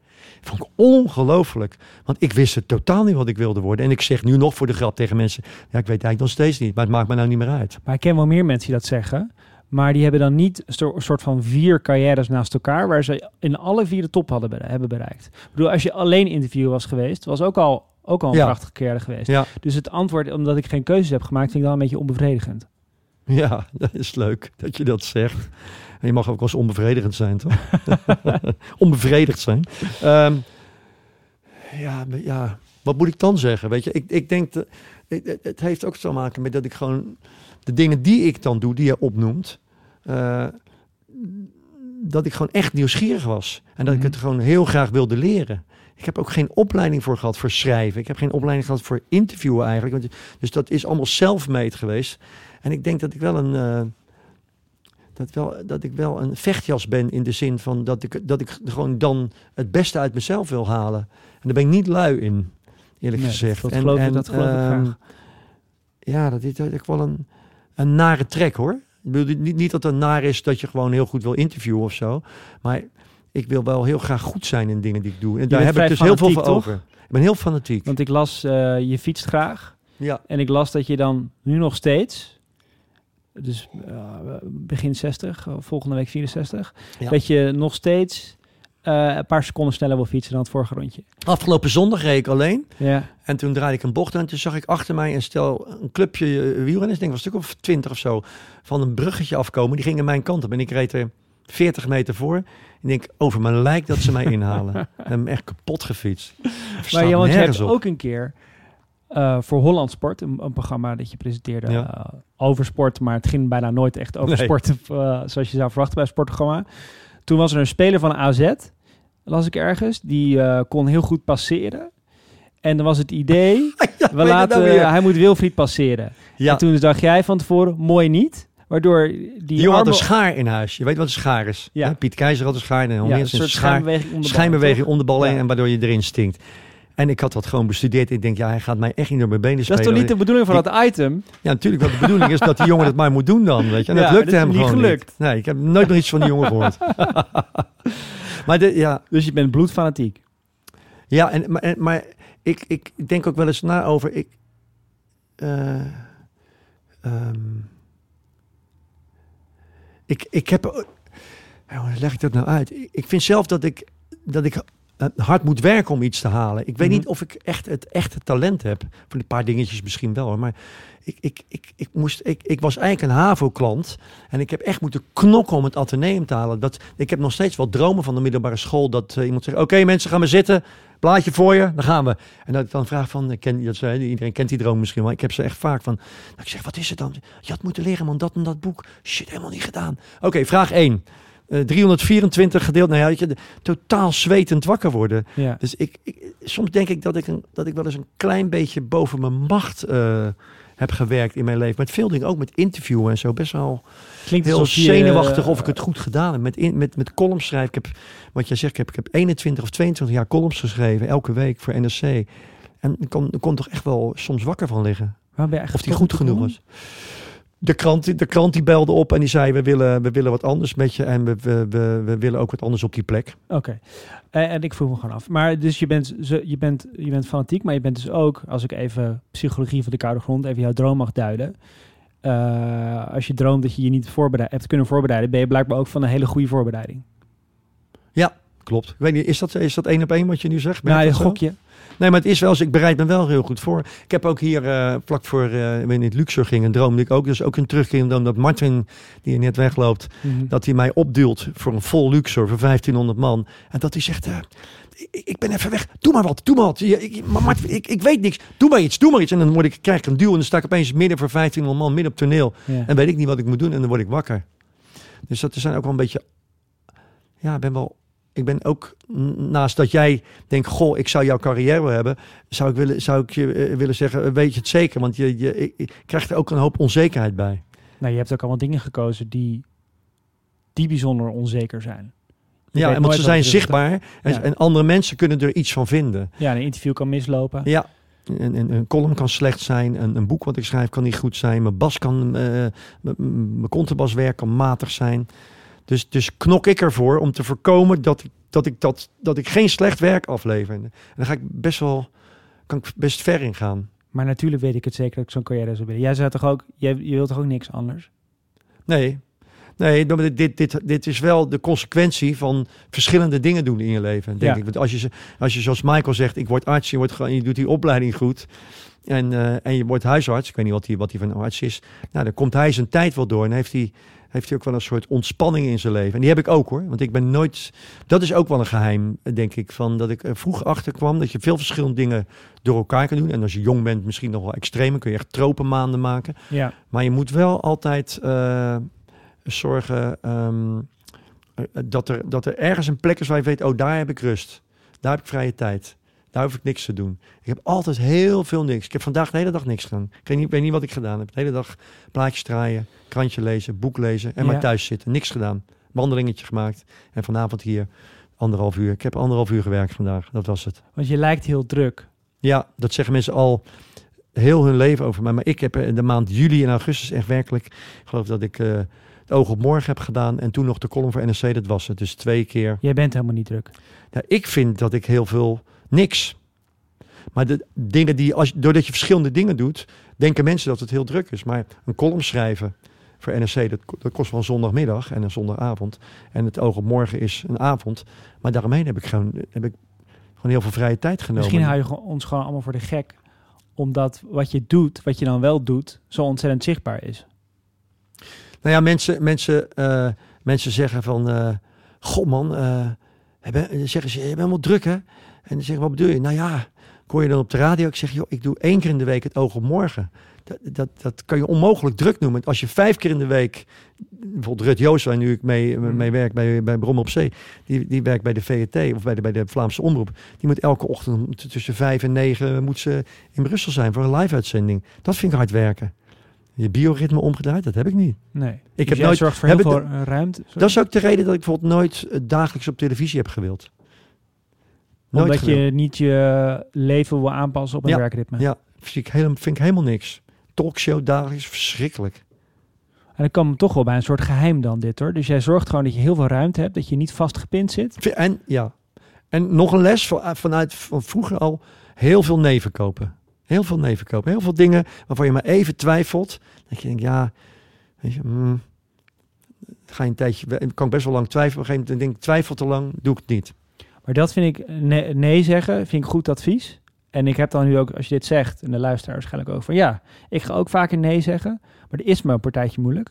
Vond ik ongelooflijk. Want ik wist het totaal niet wat ik wilde worden. En ik zeg nu nog voor de grap tegen mensen... Ja, ik weet eigenlijk nog steeds niet. Maar het maakt me nou niet meer uit. maar ik ken wel meer mensen die dat zeggen. Maar die hebben dan niet een soort van vier carrières naast elkaar... waar ze in alle vier de top hadden hebben bereikt. Ik bedoel, als je alleen interviewer was geweest... was ook al, ook al een Ja. prachtige carrière geweest. Ja, Dus het antwoord, omdat ik geen keuzes heb gemaakt... vind ik dan een beetje onbevredigend. ja, dat is leuk dat je dat zegt. En je mag ook wel eens onbevredigend zijn, toch? Onbevredigd zijn. Ehm, ja, ja, wat moet ik dan zeggen? Weet je, ik, ik denk... Dat, het heeft ook te maken met dat ik gewoon... De dingen die ik dan doe, die je opnoemt... eh, dat ik gewoon echt nieuwsgierig was. En dat ik Mhm. het gewoon heel graag wilde leren. Ik heb ook geen opleiding voor gehad voor schrijven. Ik heb geen opleiding gehad voor interviewen eigenlijk. Want- Dus dat is allemaal self-made geweest. En ik denk dat ik wel een... eh, dat, wel, dat ik wel een vechtjas ben in de zin van dat ik, dat ik gewoon dan het beste uit mezelf wil halen. En daar ben ik niet lui in, eerlijk Nee, gezegd. dat en, geloof ik- dat geloof ik ehm, graag. Ja, dat is dat is wel een, een nare trek hoor. Ik bedoel, niet, niet dat het naar is dat je gewoon heel goed wil interviewen of zo. Maar ik wil wel heel graag goed zijn in dingen die ik doe. En daar heb ik dus heel veel voor toch? over. Ik ben heel fanatiek. Want ik las, eh, je fietst graag. Ja, En ik las dat je dan nu nog steeds... Dus eh, begin 60, eh, volgende week 64... Ja. dat je nog steeds een paar seconden sneller wil fietsen dan het vorige rondje. afgelopen zondag reed ik alleen. Ja, En toen draaide ik een bocht en toen zag ik achter mij een stel, een clubje wielrenners, ik denk wel een stuk of twintig of zo, van een bruggetje afkomen. Die gingen mijn kant op en ik reed er 40 meter voor. Ik denk, over mijn lijk dat ze mij inhalen. en hem echt kapot gefietst. maar ja, want je hebt op. ook een keer eh, voor Holland Sport, een, een programma dat je presenteerde Ja. eh, over sport, maar het ging bijna nooit echt over Nee. sport, eh, zoals je zou verwachten bij een sportprogramma. Toen was er een speler van AZ, las ik ergens, die kon heel goed passeren. En dan was het idee, Ja, we je laten, nou hij moet Wilfried passeren. ja, En toen dacht jij van tevoren, mooi niet. Waardoor die, die jongen had armen- een schaar in huis. Je weet wat een schaar is. Ja. hè? Piet Keizer had een schaar en ja, een soort schijnbeweging om de bal, schijnbeweging heen en waardoor je erin stinkt. En ik had dat gewoon bestudeerd. Ik denk, ja, hij gaat mij echt niet door mijn benen Dat spelen. is toch niet de bedoeling van dat item? Ja, natuurlijk. Wat de bedoeling is dat die jongen het maar moet doen dan. Weet je? En Ja, dat lukte dat hem niet gewoon gelukt. niet. Nee, ik heb nooit meer iets van die jongen gehoord. maar de, ja, Dus je bent bloedfanatiek. ja en, maar, en- maar ik, ik denk ook wel eens na over... Ik, eh, ehm, ik, ik heb... Hoe leg ik dat nou uit? Ik- vind zelf dat ik, dat ik hard moet werken om iets te halen. Ik weet Mhm. niet of ik echt het echte talent heb. Voor een paar dingetjes misschien wel. hoor. Maar ik, ik, ik, ik, moest, ik, ik was eigenlijk een HAVO-klant. En ik heb echt moeten knokken om het ateneum te halen. Dat, ik heb nog steeds wel dromen van de middelbare school. Dat eh, iemand zegt, oké mensen, gaan maar zitten. Blaadje voor je, dan gaan we. En dat ik dan vraag van, ken, dat, ze- iedereen kent die droom misschien wel. Ik heb ze echt vaak van, ik zeg, wat is het dan? Je had moeten leren man, dat en dat boek. Shit, helemaal niet gedaan. Oké, vraag 1. 324 gedeeld, nou ja, je, totaal zwetend wakker worden. Ja. Dus ik, ik, soms denk ik dat ik, een, dat ik wel eens een klein beetje boven mijn macht eh, heb gewerkt in mijn leven. Met veel dingen, ook met interviewen en zo. Best wel Klinkt heel je, zenuwachtig eh, of ik het goed gedaan heb. Met, in, met, met columns schrijven. Ik heb, wat jij zegt, ik heb, ik heb 21 of 22 jaar columns geschreven. Elke week voor NRC. En ik kon, ik kon toch echt wel soms wakker van liggen. Waarom ben je Of die goed genoeg was. De krant, de krant die belde op en die zei: we willen, we willen wat anders met je. En we, we, we, we willen ook wat anders op die plek. Oké. Eh, en ik vroeg me gewoon af. Maar dus je bent, je, bent, je bent fanatiek, maar je bent dus ook, als ik even psychologie van de koude grond, even jouw droom mag duiden. Eh, als je droomt dat je je niet voorbereid, hebt kunnen voorbereiden, ben je blijkbaar ook van een hele goede voorbereiding. Klopt. Ik weet niet, is dat, is dat één op één wat je nu zegt? Nou, Merk je dat zo? Nee, maar het is wel eens, ik bereid me wel heel goed voor. Ik heb ook hier, eh, vlak voor we in het Luxor gingen, droomde ik ook. Dus ook een terugkeer, omdat Martin, die net wegloopt, Mhm. dat hij mij opduwt voor een vol Luxor, voor 1500 man. En dat hij zegt, eh, ik, ben even weg, doe maar wat, doe maar wat. Ik, maar Martin, ik, ik weet niks, doe maar iets, doe maar iets. En dan word ik, krijg ik een duw en dan sta ik opeens midden voor 1500 man, midden op toneel. Ja. En weet ik niet wat ik moet doen en dan word ik wakker. Dus dat zijn ook wel een beetje. Ja, ik ben wel. Ik ben ook naast dat jij denkt, goh, ik zou jouw carrière willen hebben, zou ik, willen, zou ik je eh, willen zeggen, weet je het zeker? Want je, je ik, ik krijg er ook een hoop onzekerheid bij. Nou, je hebt ook allemaal dingen gekozen die, die bijzonder onzeker zijn. Je Ja, en want ze zijn zichtbaar en, Ja. en andere mensen kunnen er iets van vinden. Ja, een interview kan mislopen. Ja, een, een, een column kan slecht zijn, een, een boek wat ik schrijf kan niet goed zijn, mijn bas kan, eh, mijn contrabaswerk kan matig zijn. Dus, dus knok ik ervoor om te voorkomen dat ik, dat ik, dat, dat ik geen slecht werk aflever. En dan ga ik best wel, kan ik best ver in gaan. Maar natuurlijk weet ik het zeker dat ik zo'n carrière zou willen. Jij zei toch ook, jij, je wilt toch ook niks anders? Nee, nee dit, dit, dit, dit is wel de consequentie van verschillende dingen doen in je leven, denk Ja. ik. Want als je, als je zoals Michael zegt, ik word arts, je, wordt, je doet die opleiding goed en, eh, en je wordt huisarts, ik weet niet wat hij wat hij van een arts is, nou, dan komt hij zijn tijd wel door en heeft hij, heeft hij ook wel een soort ontspanning in zijn leven. En die heb ik ook hoor, want ik ben nooit, dat is ook wel een geheim, denk ik, van dat ik vroeg achter kwam dat je veel verschillende dingen door elkaar kan doen. En als je jong bent, misschien nog wel extremer, kun je echt tropenmaanden maken. Ja. Maar je moet wel altijd eh, zorgen ehm, eh, dat, er, dat er ergens een plek is waar je weet, oh, daar heb ik rust. Daar heb ik vrije tijd. Daar hoef ik niks te doen. Ik heb altijd heel veel niks. Ik heb vandaag de hele dag niks gedaan. Ik weet niet, weet niet wat ik gedaan heb. De hele dag plaatjes draaien, krantje lezen, boek lezen en Ja. maar thuis zitten. Niks gedaan. Wandelingetje gemaakt. En vanavond hier anderhalf uur. Ik heb anderhalf uur gewerkt vandaag. Dat was het. Want je lijkt heel druk. Ja, dat zeggen mensen al heel hun leven over mij. Maar ik heb in de maand juli en augustus echt werkelijk... Ik geloof dat ik eh, het oog op morgen heb gedaan. En toen nog de column voor NRC, dat was het. Dus twee keer. Jij bent helemaal niet druk. Ja, ik vind dat ik heel veel... Niks. Maar de dingen die... Als, doordat je verschillende dingen doet... denken mensen dat het heel druk is. Maar een column schrijven voor NRC... dat, dat kost wel een zondagmiddag en een zondagavond. En het oog op morgen is een avond. Maar daaromheen heb ik gewoon... Heb ik gewoon heel veel vrije tijd genomen. Misschien hou je ons gewoon allemaal voor de gek. Omdat wat je doet, wat je dan wel doet, zo ontzettend zichtbaar is. Nou ja, mensen, mensen, eh, mensen zeggen van... eh Goh man, eh, hebben, zeggen ze, je bent helemaal druk hè? En dan zeg ik, wat bedoel je? Nou ja, hoor je dan op de radio. Ik zeg, joh, ik doe één keer in de week het oog op morgen. Dat, dat, dat kan je onmogelijk druk noemen. Als je vijf keer in de week... Bijvoorbeeld Rut Joost, waar nu ik mee, mee werk bij, bij Brom op Zee. Die, die werkt bij de VRT of bij de, bij de Vlaamse Omroep. Die moet elke ochtend tussen vijf en negen moet ze in Brussel zijn voor een live-uitzending. Dat vind ik hard werken. Je bioritme omgedraaid, dat heb ik niet. Nee. Ik Dus heb nooit- zorgt voor heel hebben veel eh, ruimte. Dat is ook de reden dat ik bijvoorbeeld nooit eh, dagelijks op televisie heb gewild. Nooit Omdat gewild. je niet je leven wil aanpassen op een Ja, werkritme. Ja, vind ik, helemaal, vind ik helemaal niks. Talkshow dagelijks, verschrikkelijk. En dan kwam toch wel bij een soort geheim dan dit hoor. Dus jij zorgt gewoon dat je heel veel ruimte hebt, dat je niet vastgepind zit. En ja, en nog een les van, vanuit van vroeger al, heel veel neven kopen. Heel veel neven kopen. Heel veel dingen waarvan je maar even twijfelt. Dat je denkt, ja, weet je, mm, ga je een tijdje, kan ik best wel lang twijfelen. Op een gegeven moment denk ik, twijfel te lang, doe ik het niet. Maar dat vind ik, nee, nee zeggen, vind ik goed advies. En ik heb dan nu ook, als je dit zegt, en de luisteraar waarschijnlijk ook van ja, ik ga ook vaker nee zeggen, maar er is een partijtje moeilijk.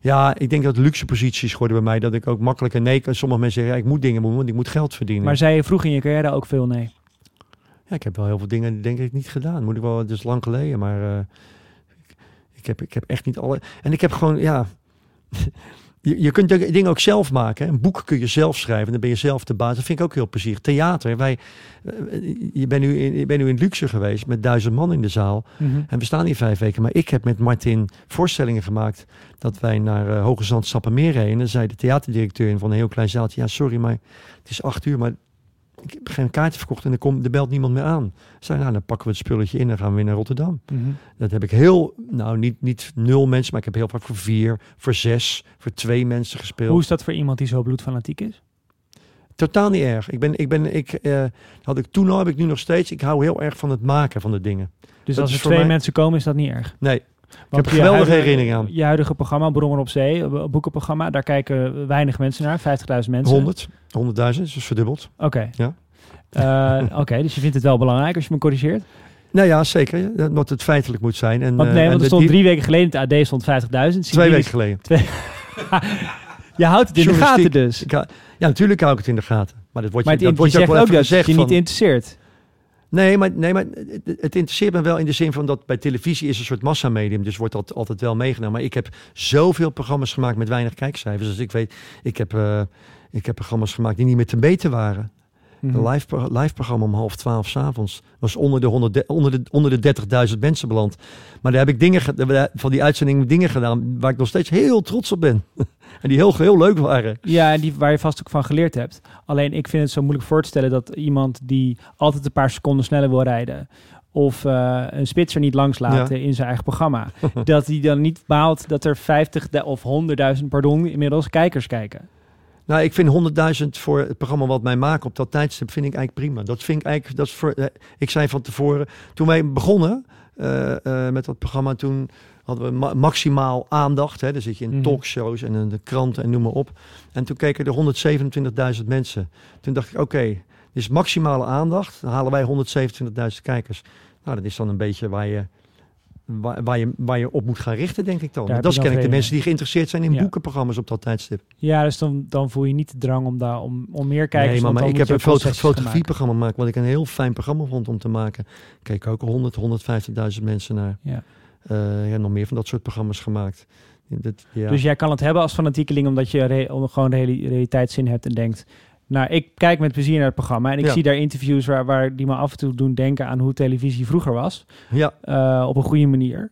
Ja, ik denk dat luxe posities geworden bij mij, dat ik ook makkelijker nee kan. Sommige mensen zeggen, ja, ik moet dingen doen, want ik moet geld verdienen. Maar zei je vroeg in je carrière ook veel nee? Ja, ik heb wel heel veel dingen, denk ik, niet gedaan. Moet ik wel, het is lang geleden, maar eh, ik, ik, heb, ik heb echt niet alle. En ik heb gewoon, ja. Je, je kunt dingen ook zelf maken. Hè. Een boek kun je zelf schrijven. Dan ben je zelf de baas. Dat vind ik ook heel plezierig. Theater. Wij, eh, je, bent nu in, je bent nu in luxe geweest met duizend man in de zaal. En we staan hier vijf weken. Maar ik heb met Martin voorstellingen gemaakt. Dat wij naar uh, Hoge Zand Sappemeer reden. En dan zei de theaterdirecteur van een heel klein zaaltje. Ja, sorry, maar het is acht uur. Maar ik heb geen kaarten verkocht en er, komt, er belt niemand meer aan. Zei, nou, dan pakken we het spulletje in en gaan we weer naar Rotterdam. Mhm. Dat heb ik heel, nou niet, niet nul mensen, maar ik heb heel vaak voor vier, voor zes, voor twee mensen gespeeld. Hoe is dat voor iemand die zo bloedfanatiek is? Totaal niet erg. Ik ben, ik ben, ik eh, had ik toen al, heb ik nu nog steeds. Ik hou heel erg van het maken van de dingen. Dus Dat als er twee mij- mensen komen, is dat niet erg. Nee, Want heb je geweldige huidige- herinneringen aan. Je huidige programma, Brommer op Zee, een boekenprogramma, daar kijken weinig mensen naar, 50.000 mensen. 100, 100.000, dus verdubbeld. Oké. Ja. Eh, Oké, dus je vindt het wel belangrijk als je me corrigeert? Nou ja, zeker. Dat het feitelijk moet zijn. En, Want eh, nee, en want er stond die- drie weken geleden in het AD stond 50.000. Zie Twee weken geleden. Je houdt het in de gaten dus. Ik ja, natuurlijk hou ik het in de gaten. Maar dat wordt Maar je, het, dat je je zegt wel ook dat je niet interesseert. Nee, maar, nee, maar het, het interesseert me wel in de zin van dat bij televisie is een soort massamedium. Dus wordt dat altijd wel meegenomen. Maar ik heb zoveel programma's gemaakt met weinig kijkcijfers. Dus ik weet, ik heb, eh, ik heb programma's gemaakt die niet meer te meten waren. Mhm. Een live, pro- live programma om half twaalf s'avonds was onder de, 100, onder de, onder de 30.000 mensen beland. Maar daar heb ik dingen, ge- van die uitzending dingen gedaan waar ik nog steeds heel trots op ben. en die heel, heel leuk waren. Ja, en die, waar je vast ook van geleerd hebt. Alleen ik vind het zo moeilijk voor te stellen dat iemand die altijd een paar seconden sneller wil rijden. Of eh, een spitser niet langs laten in zijn eigen programma. dat hij dan niet baalt dat er 50 of 100.000, pardon, inmiddels kijkers kijken. Nou, ik vind 100.000 voor het programma wat wij maken op dat tijdstip vind ik eigenlijk prima. Dat vind ik eigenlijk, dat is voor, eh, ik zei van tevoren, toen wij begonnen met dat programma, toen hadden we ma- maximaal aandacht. Hè, dan zit je in Mhm. talkshows en in de kranten en noem maar op. En toen keken er 127.000 mensen. Toen dacht ik, oké, dit is maximale aandacht. Dan halen wij 127.000 kijkers. Nou, dat is dan een beetje waar je, waar, waar je, waar je op moet gaan richten, denk ik dan. Daar dat is dan kennelijk de mensen die geïnteresseerd zijn in Ja. boekenprogramma's op dat tijdstip. Ja, dus dan, dan voel je niet de drang om, daar, om, om meer kijkers Nee, maar, ik heb een foto, fotografieprogramma gemaakt, wat ik een heel fijn programma vond om te maken. Keek ook 100, 150.000 mensen naar. Ja. Eh, ja, nog meer van dat soort programma's gemaakt. Dat, ja. Dus jij kan het hebben als fanatiekeling omdat je re- gewoon de hele realiteitszin hebt en denkt... Nou, ik kijk met plezier naar het programma en ik Ja. zie daar interviews waar, waar die me af en toe doen denken aan hoe televisie vroeger was. ja, eh, op een goede manier.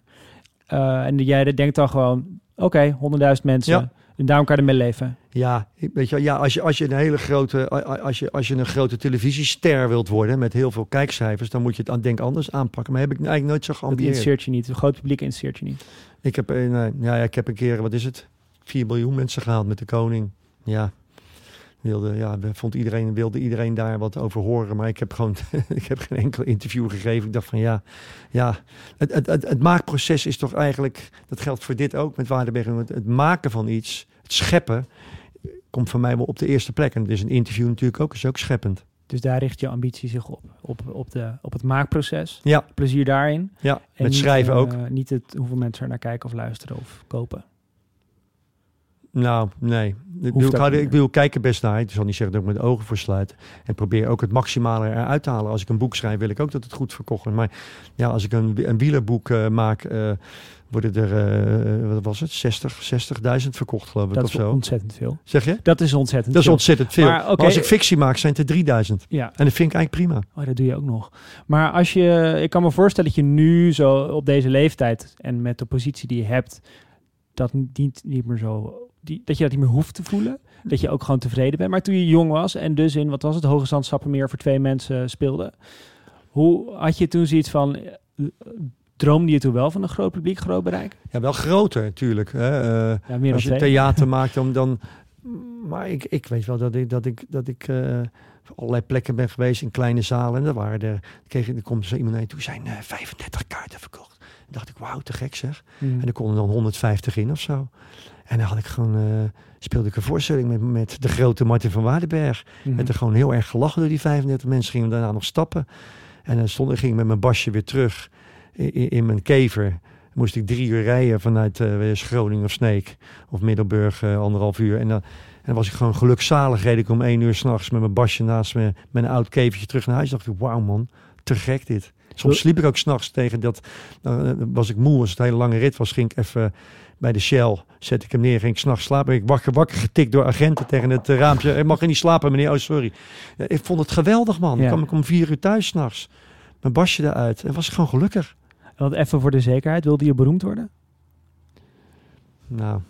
Eh, en jij denkt dan gewoon, oké, 100.000 mensen, Ja. en daarom kan je ermee leven. ja, weet je, ja als, je, als je een hele grote, als je, als je een grote televisiester wilt worden met heel veel kijkcijfers, dan moet je het aan, denk anders aanpakken. Maar heb ik eigenlijk nooit zo Dat geambieerd. interesseert je niet. Het groot publiek interesseert je niet. Ik heb, een, eh, ja, ja, ik heb een keer, wat is het? 4 miljoen mensen gehaald met de koning. Ja. Wilde, ja, we- vond iedereen, wilde iedereen daar wat over horen. Maar ik heb gewoon ik heb geen enkel interview gegeven. Ik dacht van ja, ja het, het, het, het maakproces is toch eigenlijk, dat geldt voor dit ook met Waardenberg. Het, het maken van iets, het scheppen, komt voor mij wel op de eerste plek. En het is een interview natuurlijk ook, is ook scheppend. Dus daar richt je ambitie zich op. Op, op, de, op het maakproces. Ja, Plezier daarin. ja En met niet, schrijven eh, ook. Niet het, hoeveel mensen er naar kijken of luisteren of kopen. Nou, nee. Ik bedoel, ook ik, hou niet ik bedoel, kijk er best naar. Ik zal niet zeggen dat ik mijn ogen voor sluit. En probeer ook het maximale eruit te halen. Als ik een boek schrijf, wil ik ook dat het goed verkocht wordt. Maar ja, als ik een, een wielerboek eh, maak, eh, worden er, eh, wat was het, 60, 60.000 verkocht geloof ik Dat of is zo. ontzettend veel. Zeg je? Dat is ontzettend Dat is veel. ontzettend veel. Maar, als ik fictie maak, zijn het er 3000. Ja, En dat vind ik eigenlijk prima. oh, dat doe je ook nog. Maar als je, ik kan me voorstellen dat je nu zo op deze leeftijd en met de positie die je hebt, dat niet, niet meer zo, die, dat je dat niet meer hoeft te voelen. Dat je ook gewoon tevreden bent. Maar toen je jong was en dus in, wat was het, Hoge Zand Sappemeer voor twee mensen speelde. Hoe had je toen zoiets van, eh, droomde je toen wel van een groot publiek, groot bereik? Ja, wel groter natuurlijk. Hè. Eh, Ja, meer als je twee. theater maakt, dan... dan maar ik, ik weet wel dat ik, dat ik, dat ik eh, allerlei plekken ben geweest in kleine zalen. En daar waren er, kreeg, er komt zo iemand heen, toen zijn eh, 35 kaarten verkocht. En dacht ik, wauw, te gek zeg. Hmm. En er konden dan 150 in of zo. En dan had ik gewoon, eh, speelde ik een voorstelling met, met de grote Martin van Waardenberg. Mhm. En er gewoon heel erg gelachen door die 35 mensen. Gingen daarna nog stappen. En dan stond, ging ik met mijn basje weer terug in, in, in mijn kever. Moest ik drie uur rijden vanuit eens Groningen of Sneek. Of Middelburg, eh, anderhalf uur. En dan, en dan was ik gewoon gelukzalig. Reed ik om één uur s'nachts met mijn basje naast me. Met een oud kevertje terug naar huis. dacht ik, wauw man, te gek dit. Soms sliep ik ook s'nachts tegen dat. Dan eh, was ik moe als het een hele lange rit was. Ging ik even bij de Shell. Zet ik hem neer. Ging ik s'nachts slapen. Ik wakker, wakker getikt door agenten tegen het eh, raampje. Ik mag niet slapen, meneer. Oh, sorry. Ik vond het geweldig, man. Ja. Dan kwam ik om vier uur thuis s'nachts. Mijn basje eruit. En was ik gewoon gelukkig. Want even voor de zekerheid, wilde je beroemd worden? Nou.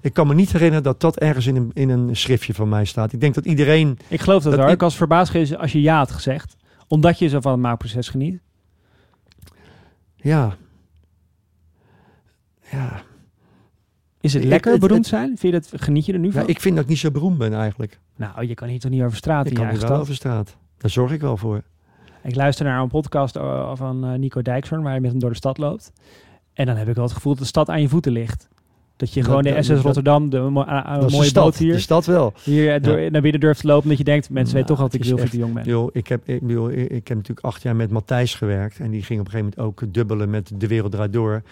Ik kan me niet herinneren dat dat ergens in een, in een schriftje van mij staat. Ik denk dat iedereen. Ik geloof dat, Dat ik- was verbaasd als je ja had gezegd. Omdat je zo van het maakproces geniet. Ja. Ja. Is het lekker het- beroemd zijn? Vind je dat, geniet je er nu ja van? ik vind dat ik niet zo beroemd ben eigenlijk. Nou, je kan hier toch niet over straat Ik in kan hier wel over straat. Daar zorg ik wel voor. Ik luister naar een podcast eh, van eh, Nico Dijkshoorn, waar je met hem door de stad loopt. En dan heb ik wel het gevoel dat de stad aan je voeten ligt. Dat je Dat- gewoon de SS Rotterdam, de mo- mooie stad. boot hier, De stad wel. hier eh, door, naar binnen durft te lopen. Dat je denkt, mensen Nou, weten toch dat ik heel te jong ben. Yo, ik, heb, ik, ik heb natuurlijk acht jaar met Matthijs gewerkt. En die ging op een gegeven moment ook dubbelen met De Wereld Draait Door.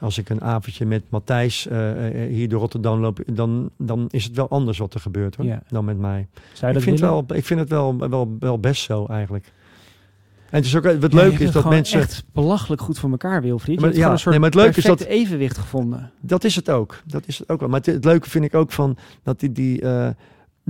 Als ik een avondje met Matthijs eh, eh, hier door Rotterdam loop, dan, dan is het wel anders wat er gebeurt hoor, Ja. dan met mij. Zou Ik vind, wel, ik vind het wel, wel, wel best zo eigenlijk. En het is ook, wat Ja, leuk is dat mensen... echt belachelijk goed voor elkaar, Wilfried. Maar ja, een soort nee, maar het leuke is dat- evenwicht gevonden. Dat is het ook. Dat is het ook wel. Maar het, het leuke vind ik ook van dat die, die eh,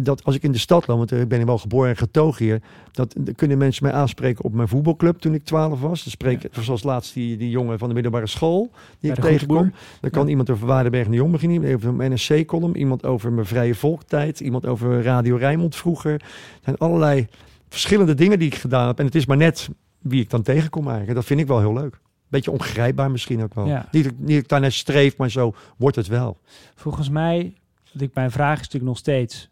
dat als ik in de stad loop, want ik ben wel geboren en getogen hier, dat dan kunnen mensen mij aanspreken op mijn voetbalclub toen ik 12 was. Dan spreek ik, zoals laatst die, die jongen van de middelbare school die ik tegenkom. Dan kan Ja. iemand over Waardenberg en de Jong beginnen, iemand over mijn NSC-column, iemand over mijn vrije volktijd, iemand over Radio Rijnmond vroeger. Er zijn allerlei verschillende dingen die ik gedaan heb. En het is maar net wie ik dan tegenkom eigenlijk. En dat vind ik wel heel leuk. Beetje ongrijpbaar misschien ook wel. Ja. Niet, dat- niet dat ik daarnaar streef, maar zo wordt het wel. Volgens mij, dat ik mijn vraag is natuurlijk nog steeds,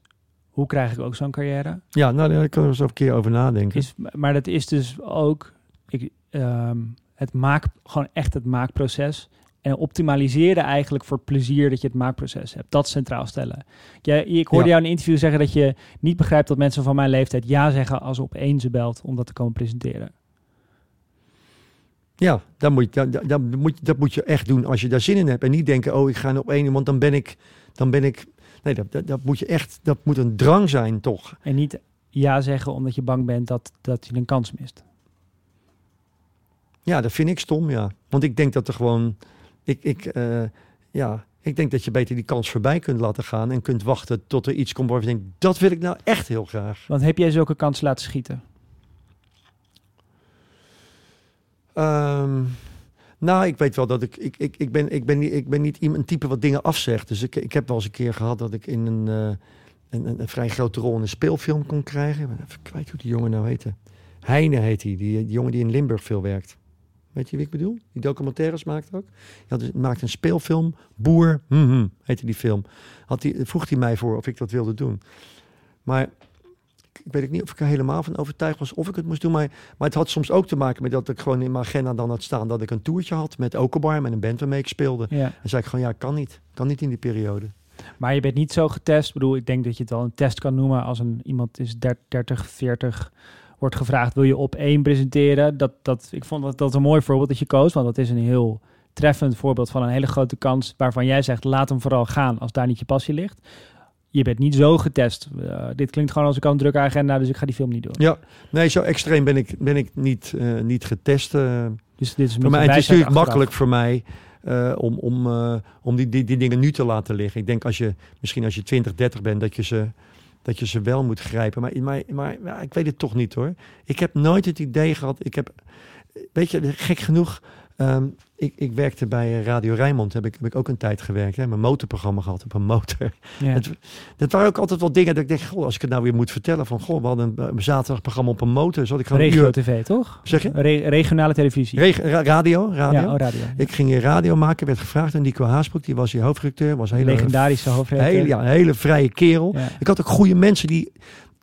hoe krijg ik ook zo'n carrière? Ja, nou, daar kan ik eens een keer over nadenken. Is, maar dat is dus ook ik, ehm, het maak, gewoon echt het maakproces. En optimaliseren eigenlijk voor het plezier dat je het maakproces hebt. Dat centraal stellen. Jij, ik hoorde Ja. jou in een interview zeggen dat je niet begrijpt dat mensen van mijn leeftijd ja zeggen als op één ze belt om dat te komen presenteren. Ja, dat moet, je, dat, dat, moet, je- dat moet je echt doen als je daar zin in hebt. En niet denken, oh, ik ga op één, want dan ben ik... Dan ben ik nee, dat, dat, dat moet je echt... Dat moet een drang zijn, toch? En niet ja zeggen omdat je bang bent dat, dat je een kans mist. Ja, dat vind ik stom, ja. Want ik denk dat er gewoon... Ik, ik, eh, ja, ik denk dat je beter die kans voorbij kunt laten gaan... en kunt wachten tot er iets komt waarvan je denkt... dat wil ik nou echt heel graag. Want heb jij zulke kansen laten schieten? Ehm, nou, ik weet wel dat ik... Ik, ik, ik, ben, ik, ben, niet, ik ben niet iemand type wat dingen afzegt. Dus ik, ik heb wel eens een keer gehad dat ik in een, eh, een, een, vrij grote rol in een speelfilm kon krijgen. Ik ben even kwijt hoe die jongen nou heette. Heine heet hij, die, die jongen die in Limburg veel werkt. Weet je wie ik bedoel? Die documentaires maakt ook. Hij had- maakt een speelfilm, Boer, mhm, heette die film. Had die, vroeg hij mij voor of ik dat wilde doen. Maar ik weet ook niet of ik er helemaal van overtuigd was of ik het moest doen. Maar, maar het had soms ook te maken met dat ik gewoon in mijn agenda dan had staan dat ik een toertje had met Okobar, met een band waarmee ik speelde. Ja. En zei ik gewoon, ja, kan niet. Kan niet in die periode. Maar je bent niet zo getest. Ik bedoel, ik denk dat je het wel een test kan noemen als een iemand is 30, 40 wordt gevraagd, wil je op één presenteren? Dat, dat, ik vond dat, dat een mooi voorbeeld dat je koos, want dat is een heel treffend voorbeeld van een hele grote kans waarvan jij zegt, laat hem vooral gaan als daar niet je passie ligt. Je bent niet zo getest. Eh, dit klinkt gewoon als ik kan een drukke agenda, dus ik ga die film niet doen. Ja, nee, zo extreem ben ik, ben ik niet, eh, niet getest. eh. Dus dit is voor mij, het is natuurlijk achteraf. makkelijk voor mij om, om, om die, die, die dingen nu te laten liggen. Ik denk als je, misschien als je 20, 30 bent, dat je ze, dat je ze wel moet grijpen. Maar, maar, maar ja, ik weet het toch niet hoor. Ik heb nooit het idee gehad. Ik heb, weet je, gek genoeg. Ehm, ik, ik werkte bij Radio Rijnmond, heb ik, heb ik ook een tijd gewerkt. Hè, mijn motorprogramma gehad op een motor. Ja. Het, dat waren ook altijd wel dingen dat ik denk, goh, als ik het nou weer moet vertellen. Van, goh, we hadden een, een zaterdagprogramma op een motor. Zal ik gewoon Regio uur- TV, toch? Zeg je? Re- regionale televisie. Reg- radio, radio. Ja, oh, radio. Ik ging radio maken, werd gevraagd aan Nico Haasbroek. Die was hier hoofdredacteur. Was een hele, Legendarische hoofdredacteur. hele, ja, een hele vrije kerel. Ik had ook goede mensen die...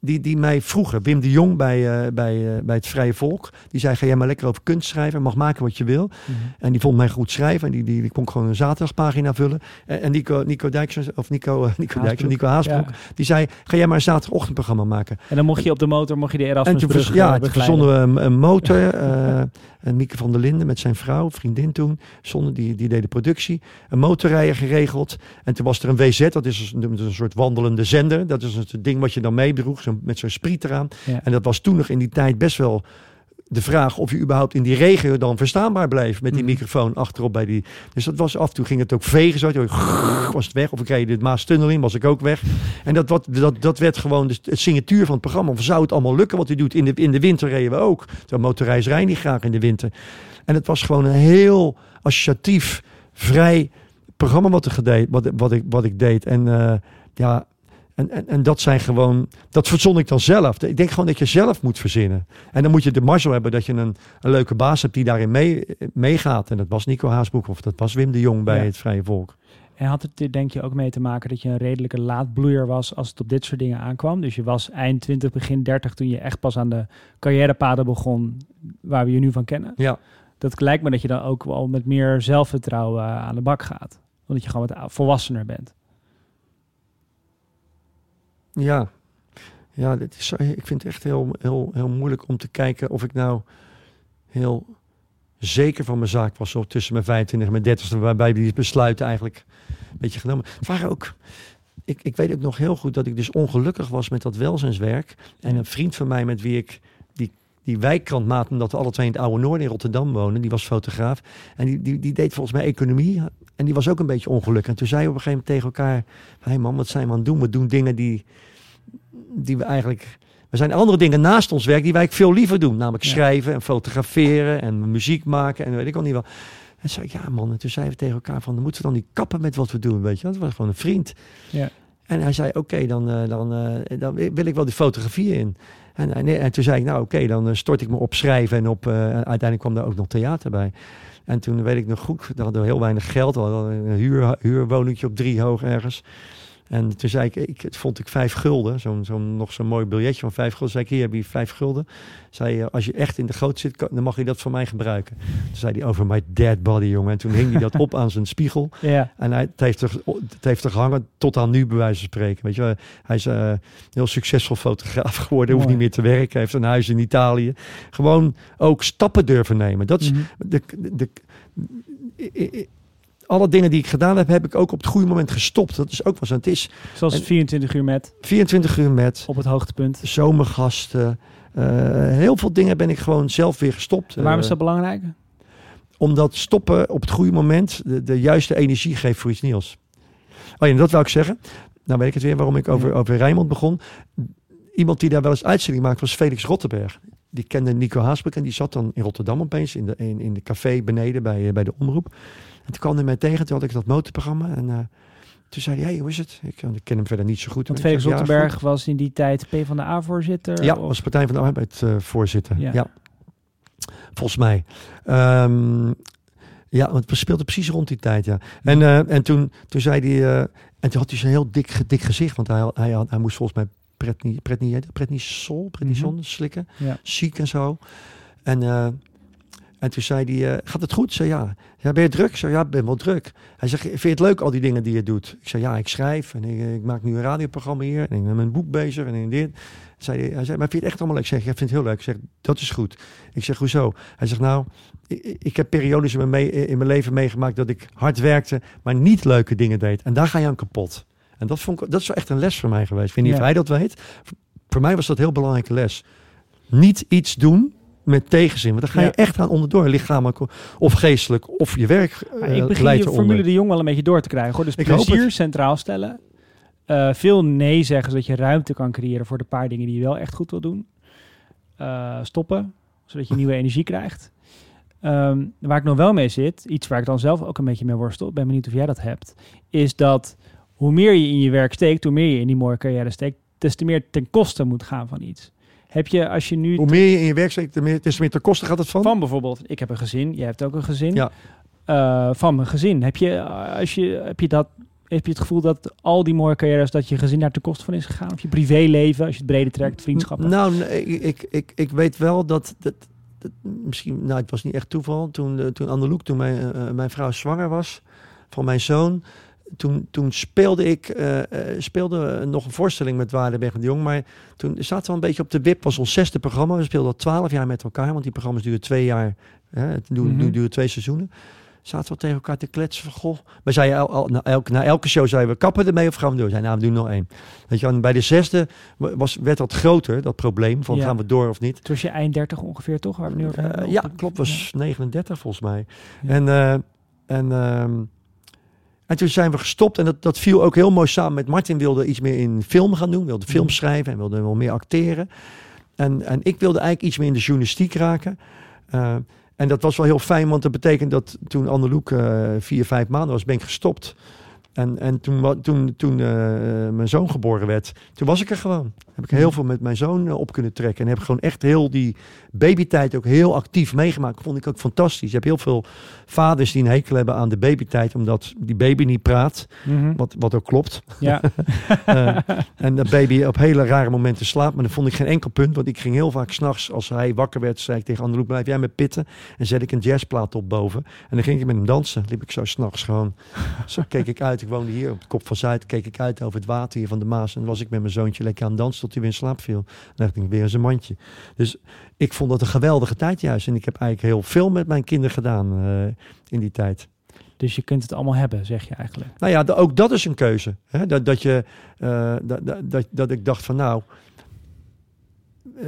die, die mij vroeger, Wim de Jong bij, eh, bij, eh, bij het Vrije Volk, die zei: Ga jij maar lekker over kunst schrijven, mag maken wat je wil. Mhm. En die vond mij goed schrijven en die, die, die kon gewoon een zaterdagpagina vullen. En, en Nico, Nico Dijks, of Nico, eh, Nico Dijks, Nico Haasbroek, Ja. die zei: Ga jij maar een zaterdagochtendprogramma maken. En dan mocht je op de motor mocht je de En Erasmus toen, brug vers- ja, toen begeleiden. verzonden we een, een motor. en Mieke van der Linden met zijn vrouw, vriendin toen, zonder die, die deed de productie. Een motorrijder geregeld. En toen was er een WZ, dat is een, dat is een soort wandelende zender. Dat is het ding wat je dan meedroeg, met zo'n spriet eraan. Ja. En dat was toen nog in die tijd best wel de vraag of je überhaupt in die regio dan verstaanbaar bleef met die Mhm. microfoon achterop bij die. Dus dat was af en toe ging het ook vegen zo, was het weg. Of ik reed de Maastunnel in, was ik ook weg. En dat, wat, dat, dat werd gewoon de, het signatuur van het programma. Of zou het allemaal lukken wat u doet? In de, in de winter reden we ook. Zo'n motorreis rijdt niet graag in de winter. En het was gewoon een heel associatief, vrij programma wat, er gedeed, wat, wat, ik, wat ik deed. En eh, ja, en, en, en dat zijn gewoon, dat verzon ik dan zelf. Ik denk gewoon dat je zelf moet verzinnen. En dan moet je de mazzel hebben dat je een, een leuke baas hebt die daarin mee, meegaat. En dat was Nico Haasbroek of dat was Wim de Jong bij Ja. het Vrije Volk. En had het er denk je ook mee te maken dat je een redelijke laadbloeier was als het op dit soort dingen aankwam? Dus je was eind 20, begin 30 toen je echt pas aan de carrièrepaden begon waar we je nu van kennen. Ja. Dat lijkt me dat je dan ook wel met meer zelfvertrouwen eh, aan de bak gaat. Omdat je gewoon wat volwassener bent. Ja, ja dit is, ik vind het echt heel, heel, heel moeilijk om te kijken of ik nou heel zeker van mijn zaak was. Zo tussen mijn 25 en mijn 30ste, waarbij die besluiten eigenlijk een beetje genomen. Waren ook, ik, ik weet ook nog heel goed dat ik dus ongelukkig was met dat welzijnswerk. En een vriend van mij met wie ik die, die wijkkrant maakte, omdat we alle twee in het Oude Noorden in Rotterdam wonen, die was fotograaf. En die, die, die deed volgens mij economie. En die was ook een beetje ongelukkig. En toen zei we op een gegeven moment tegen elkaar: Hé hey man, wat zijn we aan het doen? We doen dingen die, die we eigenlijk. Er zijn andere dingen naast ons werk die wij veel liever doen. Namelijk Ja. schrijven en fotograferen en muziek maken en weet ik al niet wat. En zei ik, ja man. En toen zeiden we tegen elkaar van, dan moeten we dan niet kappen met wat we doen, weet je. Dat was gewoon een vriend. Ja. En hij zei, oké, dan, eh, dan, eh, dan wil ik wel die fotografie in. En, en, en toen zei ik, nou oké, dan eh, stort ik me op schrijven. En op, eh, uiteindelijk kwam daar ook nog theater bij. En toen weet ik nog goed, daar hadden we heel weinig geld. We hadden een huur, huurwoningje op drie hoog ergens. En toen zei ik, ik het vond ik vijf gulden. Zo'n, zo'n, nog zo'n mooi biljetje van vijf gulden. Zei ik, hier heb je vijf gulden. Zei als je echt in de goot zit, dan mag je dat van mij gebruiken. Toen zei hij, over my dead body, jongen. En toen hing hij dat op aan zijn spiegel. Ja, En hij, het, heeft er, het heeft er gehangen tot aan nu, bij wijze van spreken. Weet je, wel. hij is eh, heel succesvol fotograaf geworden. Hoeft Mooi. niet meer te werken. Heeft een huis in Italië. Gewoon ook stappen durven nemen. Dat is Mhm. de, de, de- alle dingen die ik gedaan heb, heb ik ook op het goede moment gestopt. Dat is ook zo. Het is zoals En- 24 uur met 24 uur met op het hoogtepunt. zomergasten. eh, heel veel dingen ben ik gewoon zelf weer gestopt. En waarom is Eh, dat belangrijk? omdat stoppen op het goede moment de, de juiste energie geeft voor iets nieuws. Oh ja, en dat wou ik zeggen. Nou weet ik het weer waarom ik over, Ja. over Rijnmond begon. Iemand die daar wel eens uitzending maakte was Felix Rottenberg. Die kende Nico Haasbeek en die zat dan in Rotterdam opeens in de, in, in de café beneden bij, eh, bij de omroep. En toen kwam hij mij tegen, toen had ik dat motorprogramma. En eh, toen zei hij, hey, hoe is het? Ik, ik ken hem verder niet zo goed. Want Felix "Ja, Rottenberg goed." was in die tijd P van de A-voorzitter. Ja, of- was Partij van de Arbeid eh, voorzitter. Ja. Ja. Volgens mij. Ehm, ja, want we speelden precies rond die tijd, ja. En, eh, en toen, toen zei hij... en toen had hij zo'n heel dik, dik gezicht. Want hij, had- hij, had, hij moest volgens mij pretni, pretni, pretnisol, pretnison slikken. Ja. Ziek en zo. En, en toen zei hij, eh, gaat het goed? Zei ja. ja. Ben je druk? Zei ja, ik ben wel druk. Hij zegt, vind je het leuk al die dingen die je doet? Ik zei ja, ik schrijf en ik, ik maak nu een radioprogramma hier. En ik ben met mijn boek bezig en dit. Zei hij, hij zei, maar vind je het echt allemaal leuk? Ik zeg, ja, ik vind het heel leuk. Ik zeg, dat is goed. Ik zeg, hoezo? Hij zegt, nou, ik, ik heb periodes in mijn, mee- in mijn leven meegemaakt dat ik hard werkte, maar niet leuke dingen deed. En daar ga je aan kapot. En dat, vond ik, dat is wel echt een les voor mij geweest. Ik weet niet Ja. of hij dat weet. Voor mij was dat een heel belangrijke les. Niet iets doen met tegenzin. Want dan ga je Ja. echt aan onderdoor, lichamelijk of geestelijk, of je werk eh, ik begin leidt je. Formule de Jong wel een beetje door te krijgen. Hoor. Dus Ik plezier centraal stellen. Eh, veel nee zeggen, zodat je ruimte kan creëren voor de paar dingen die je wel echt goed wil doen. Eh, stoppen, zodat je nieuwe energie krijgt. Ehm, waar ik nog wel mee zit, iets waar ik dan zelf ook een beetje mee worstel, ik ben benieuwd of jij dat hebt, is dat hoe meer je in je werk steekt, hoe meer je in die mooie carrière steekt, des te meer ten koste moet gaan van iets. Heb je, als je nu Hoe meer je in je werk steekt, meer- te meer ten koste gaat het van. van bijvoorbeeld, ik heb een gezin, jij hebt ook een gezin. Ja. Eh, van mijn gezin. Heb je, eh, als je, heb je dat heb je het gevoel dat al die mooie carrières, dat je gezin daar ten koste van is gegaan? Of je privéleven, als je het breder trekt, vriendschappen? Nou, nee, ik, ik, ik weet wel dat, dat, dat misschien, nou, het was niet echt toeval. Toen, uh, toen Anneloek, toen mijn, uh, mijn vrouw zwanger was van mijn zoon, toen, toen speelde ik uh, speelde nog een voorstelling met Waardenberg de Jong. Maar toen zaten we een beetje op de wip. was ons zesde programma. We speelden al twaalf jaar met elkaar. Want die programma's duren twee jaar. Hè, het mm-hmm. duren twee seizoenen. Zaten we tegen elkaar te kletsen van, goh. We zeiden al, al, na, elke, na elke show zeiden we, kappen ermee of gaan we door? Zeiden, nou, we doen nog één. Weet je, en bij de zesde was, werd dat groter, dat probleem, van ja. gaan we door of niet. Toen was je eind 30 ongeveer, toch? Waar we nu uh, ja, klopt, was ja. 39 volgens mij. Ja. En, uh, en um, en toen zijn we gestopt en dat, dat viel ook heel mooi samen met Martin wilde iets meer in film gaan doen, wilde film schrijven en wilde wel meer acteren. En, en ik wilde eigenlijk iets meer in de journalistiek raken. Uh, en dat was wel heel fijn, want dat betekent dat toen Anneloek uh, vier, vijf maanden was, ben ik gestopt. En, en toen, toen, toen uh, mijn zoon geboren werd, toen was ik er gewoon. Heb ik heel veel met mijn zoon uh, op kunnen trekken. En heb gewoon echt heel die babytijd ook heel actief meegemaakt. Vond ik ook fantastisch. Je hebt heel veel vaders die een hekel hebben aan de babytijd, omdat die baby niet praat. Mm-hmm. Wat, wat ook klopt. Ja. uh, en dat baby op hele rare momenten slaapt. Maar dan vond ik geen enkel punt, want ik ging heel vaak s'nachts, als hij wakker werd, zei ik tegen Anneloek, blijf jij met pitten. En zet ik een jazzplaat op boven. En dan ging ik met hem dansen. Liep ik zo s'nachts gewoon. Zo keek ik uit. Ik woonde hier op de kop van Zuid. Keek ik uit over het water hier van de Maas. En was ik met mijn zoontje lekker aan het dansen tot hij weer in slaap viel. Dan dacht ik weer een mandje. Dus ik vond dat een geweldige tijd juist. En ik heb eigenlijk heel veel met mijn kinderen gedaan uh, in die tijd. Dus je kunt het allemaal hebben, zeg je eigenlijk. Nou ja, ook dat is een keuze. Hè? Dat, dat, je, uh, dat, dat, dat ik dacht van nou,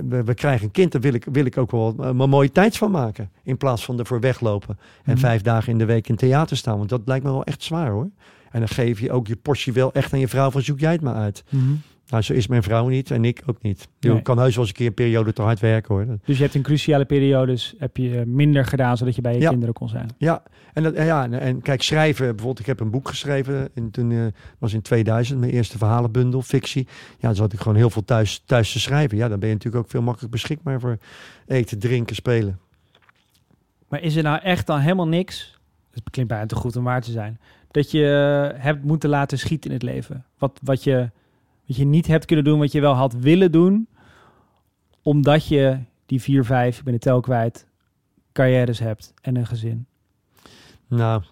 we, we, krijgen een kind, daar wil ik, wil ik ook wel een mooie tijd van maken. In plaats van ervoor weglopen en mm. vijf dagen in de week in theater staan. Want dat lijkt me wel echt zwaar hoor. En dan geef je ook je portie wel echt aan je vrouw van zoek jij het maar uit. Mm-hmm. Nou, zo is mijn vrouw niet en ik ook niet. Je nee. kan heus wel eens een keer een periode te hard werken hoor. Dus je hebt in cruciale periodes heb je minder gedaan zodat je bij je ja. kinderen kon zijn. Ja, en, dat, en, ja, en, en kijk, schrijven. Bijvoorbeeld, ik heb een boek geschreven. En toen uh, was in 2000 mijn eerste verhalenbundel, fictie. Ja, dan zat ik gewoon heel veel thuis, thuis te schrijven. Ja, dan ben je natuurlijk ook veel makkelijker beschikbaar voor eten, drinken, spelen. Maar is er nou echt dan helemaal niks? Het klinkt bijna te goed om waar te zijn. Dat je uh, hebt moeten laten schieten in het leven. Wat, wat je wat je niet hebt kunnen doen, wat je wel had willen doen, omdat je die vier, vijf, ik ben de tel kwijt, carrières hebt en een gezin? Nou,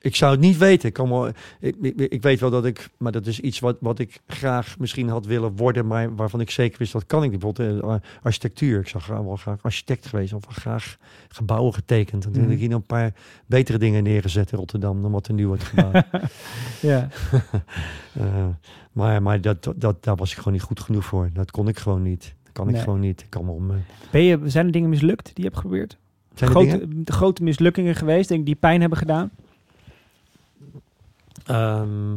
ik zou het niet weten. Ik, kan wel, ik, ik, ik, weet wel dat ik, maar dat is iets wat, wat ik graag misschien had willen worden, maar waarvan ik zeker wist dat kan ik niet. Bijvoorbeeld uh, architectuur. Ik zou wel graag architect geweest of graag gebouwen getekend. Dan heb ik hier nog een paar betere dingen neergezet in Rotterdam dan wat er nu wordt gebouwd. ja. uh, maar maar dat, dat, daar was ik gewoon niet goed genoeg voor. Dat kon ik gewoon niet. Dat kan ik gewoon niet. Ik kan om, Ben je, zijn er dingen mislukt die je hebt geprobeerd? zijn er Grote, dingen? grote mislukkingen geweest, denk ik, die pijn hebben gedaan? Ehm,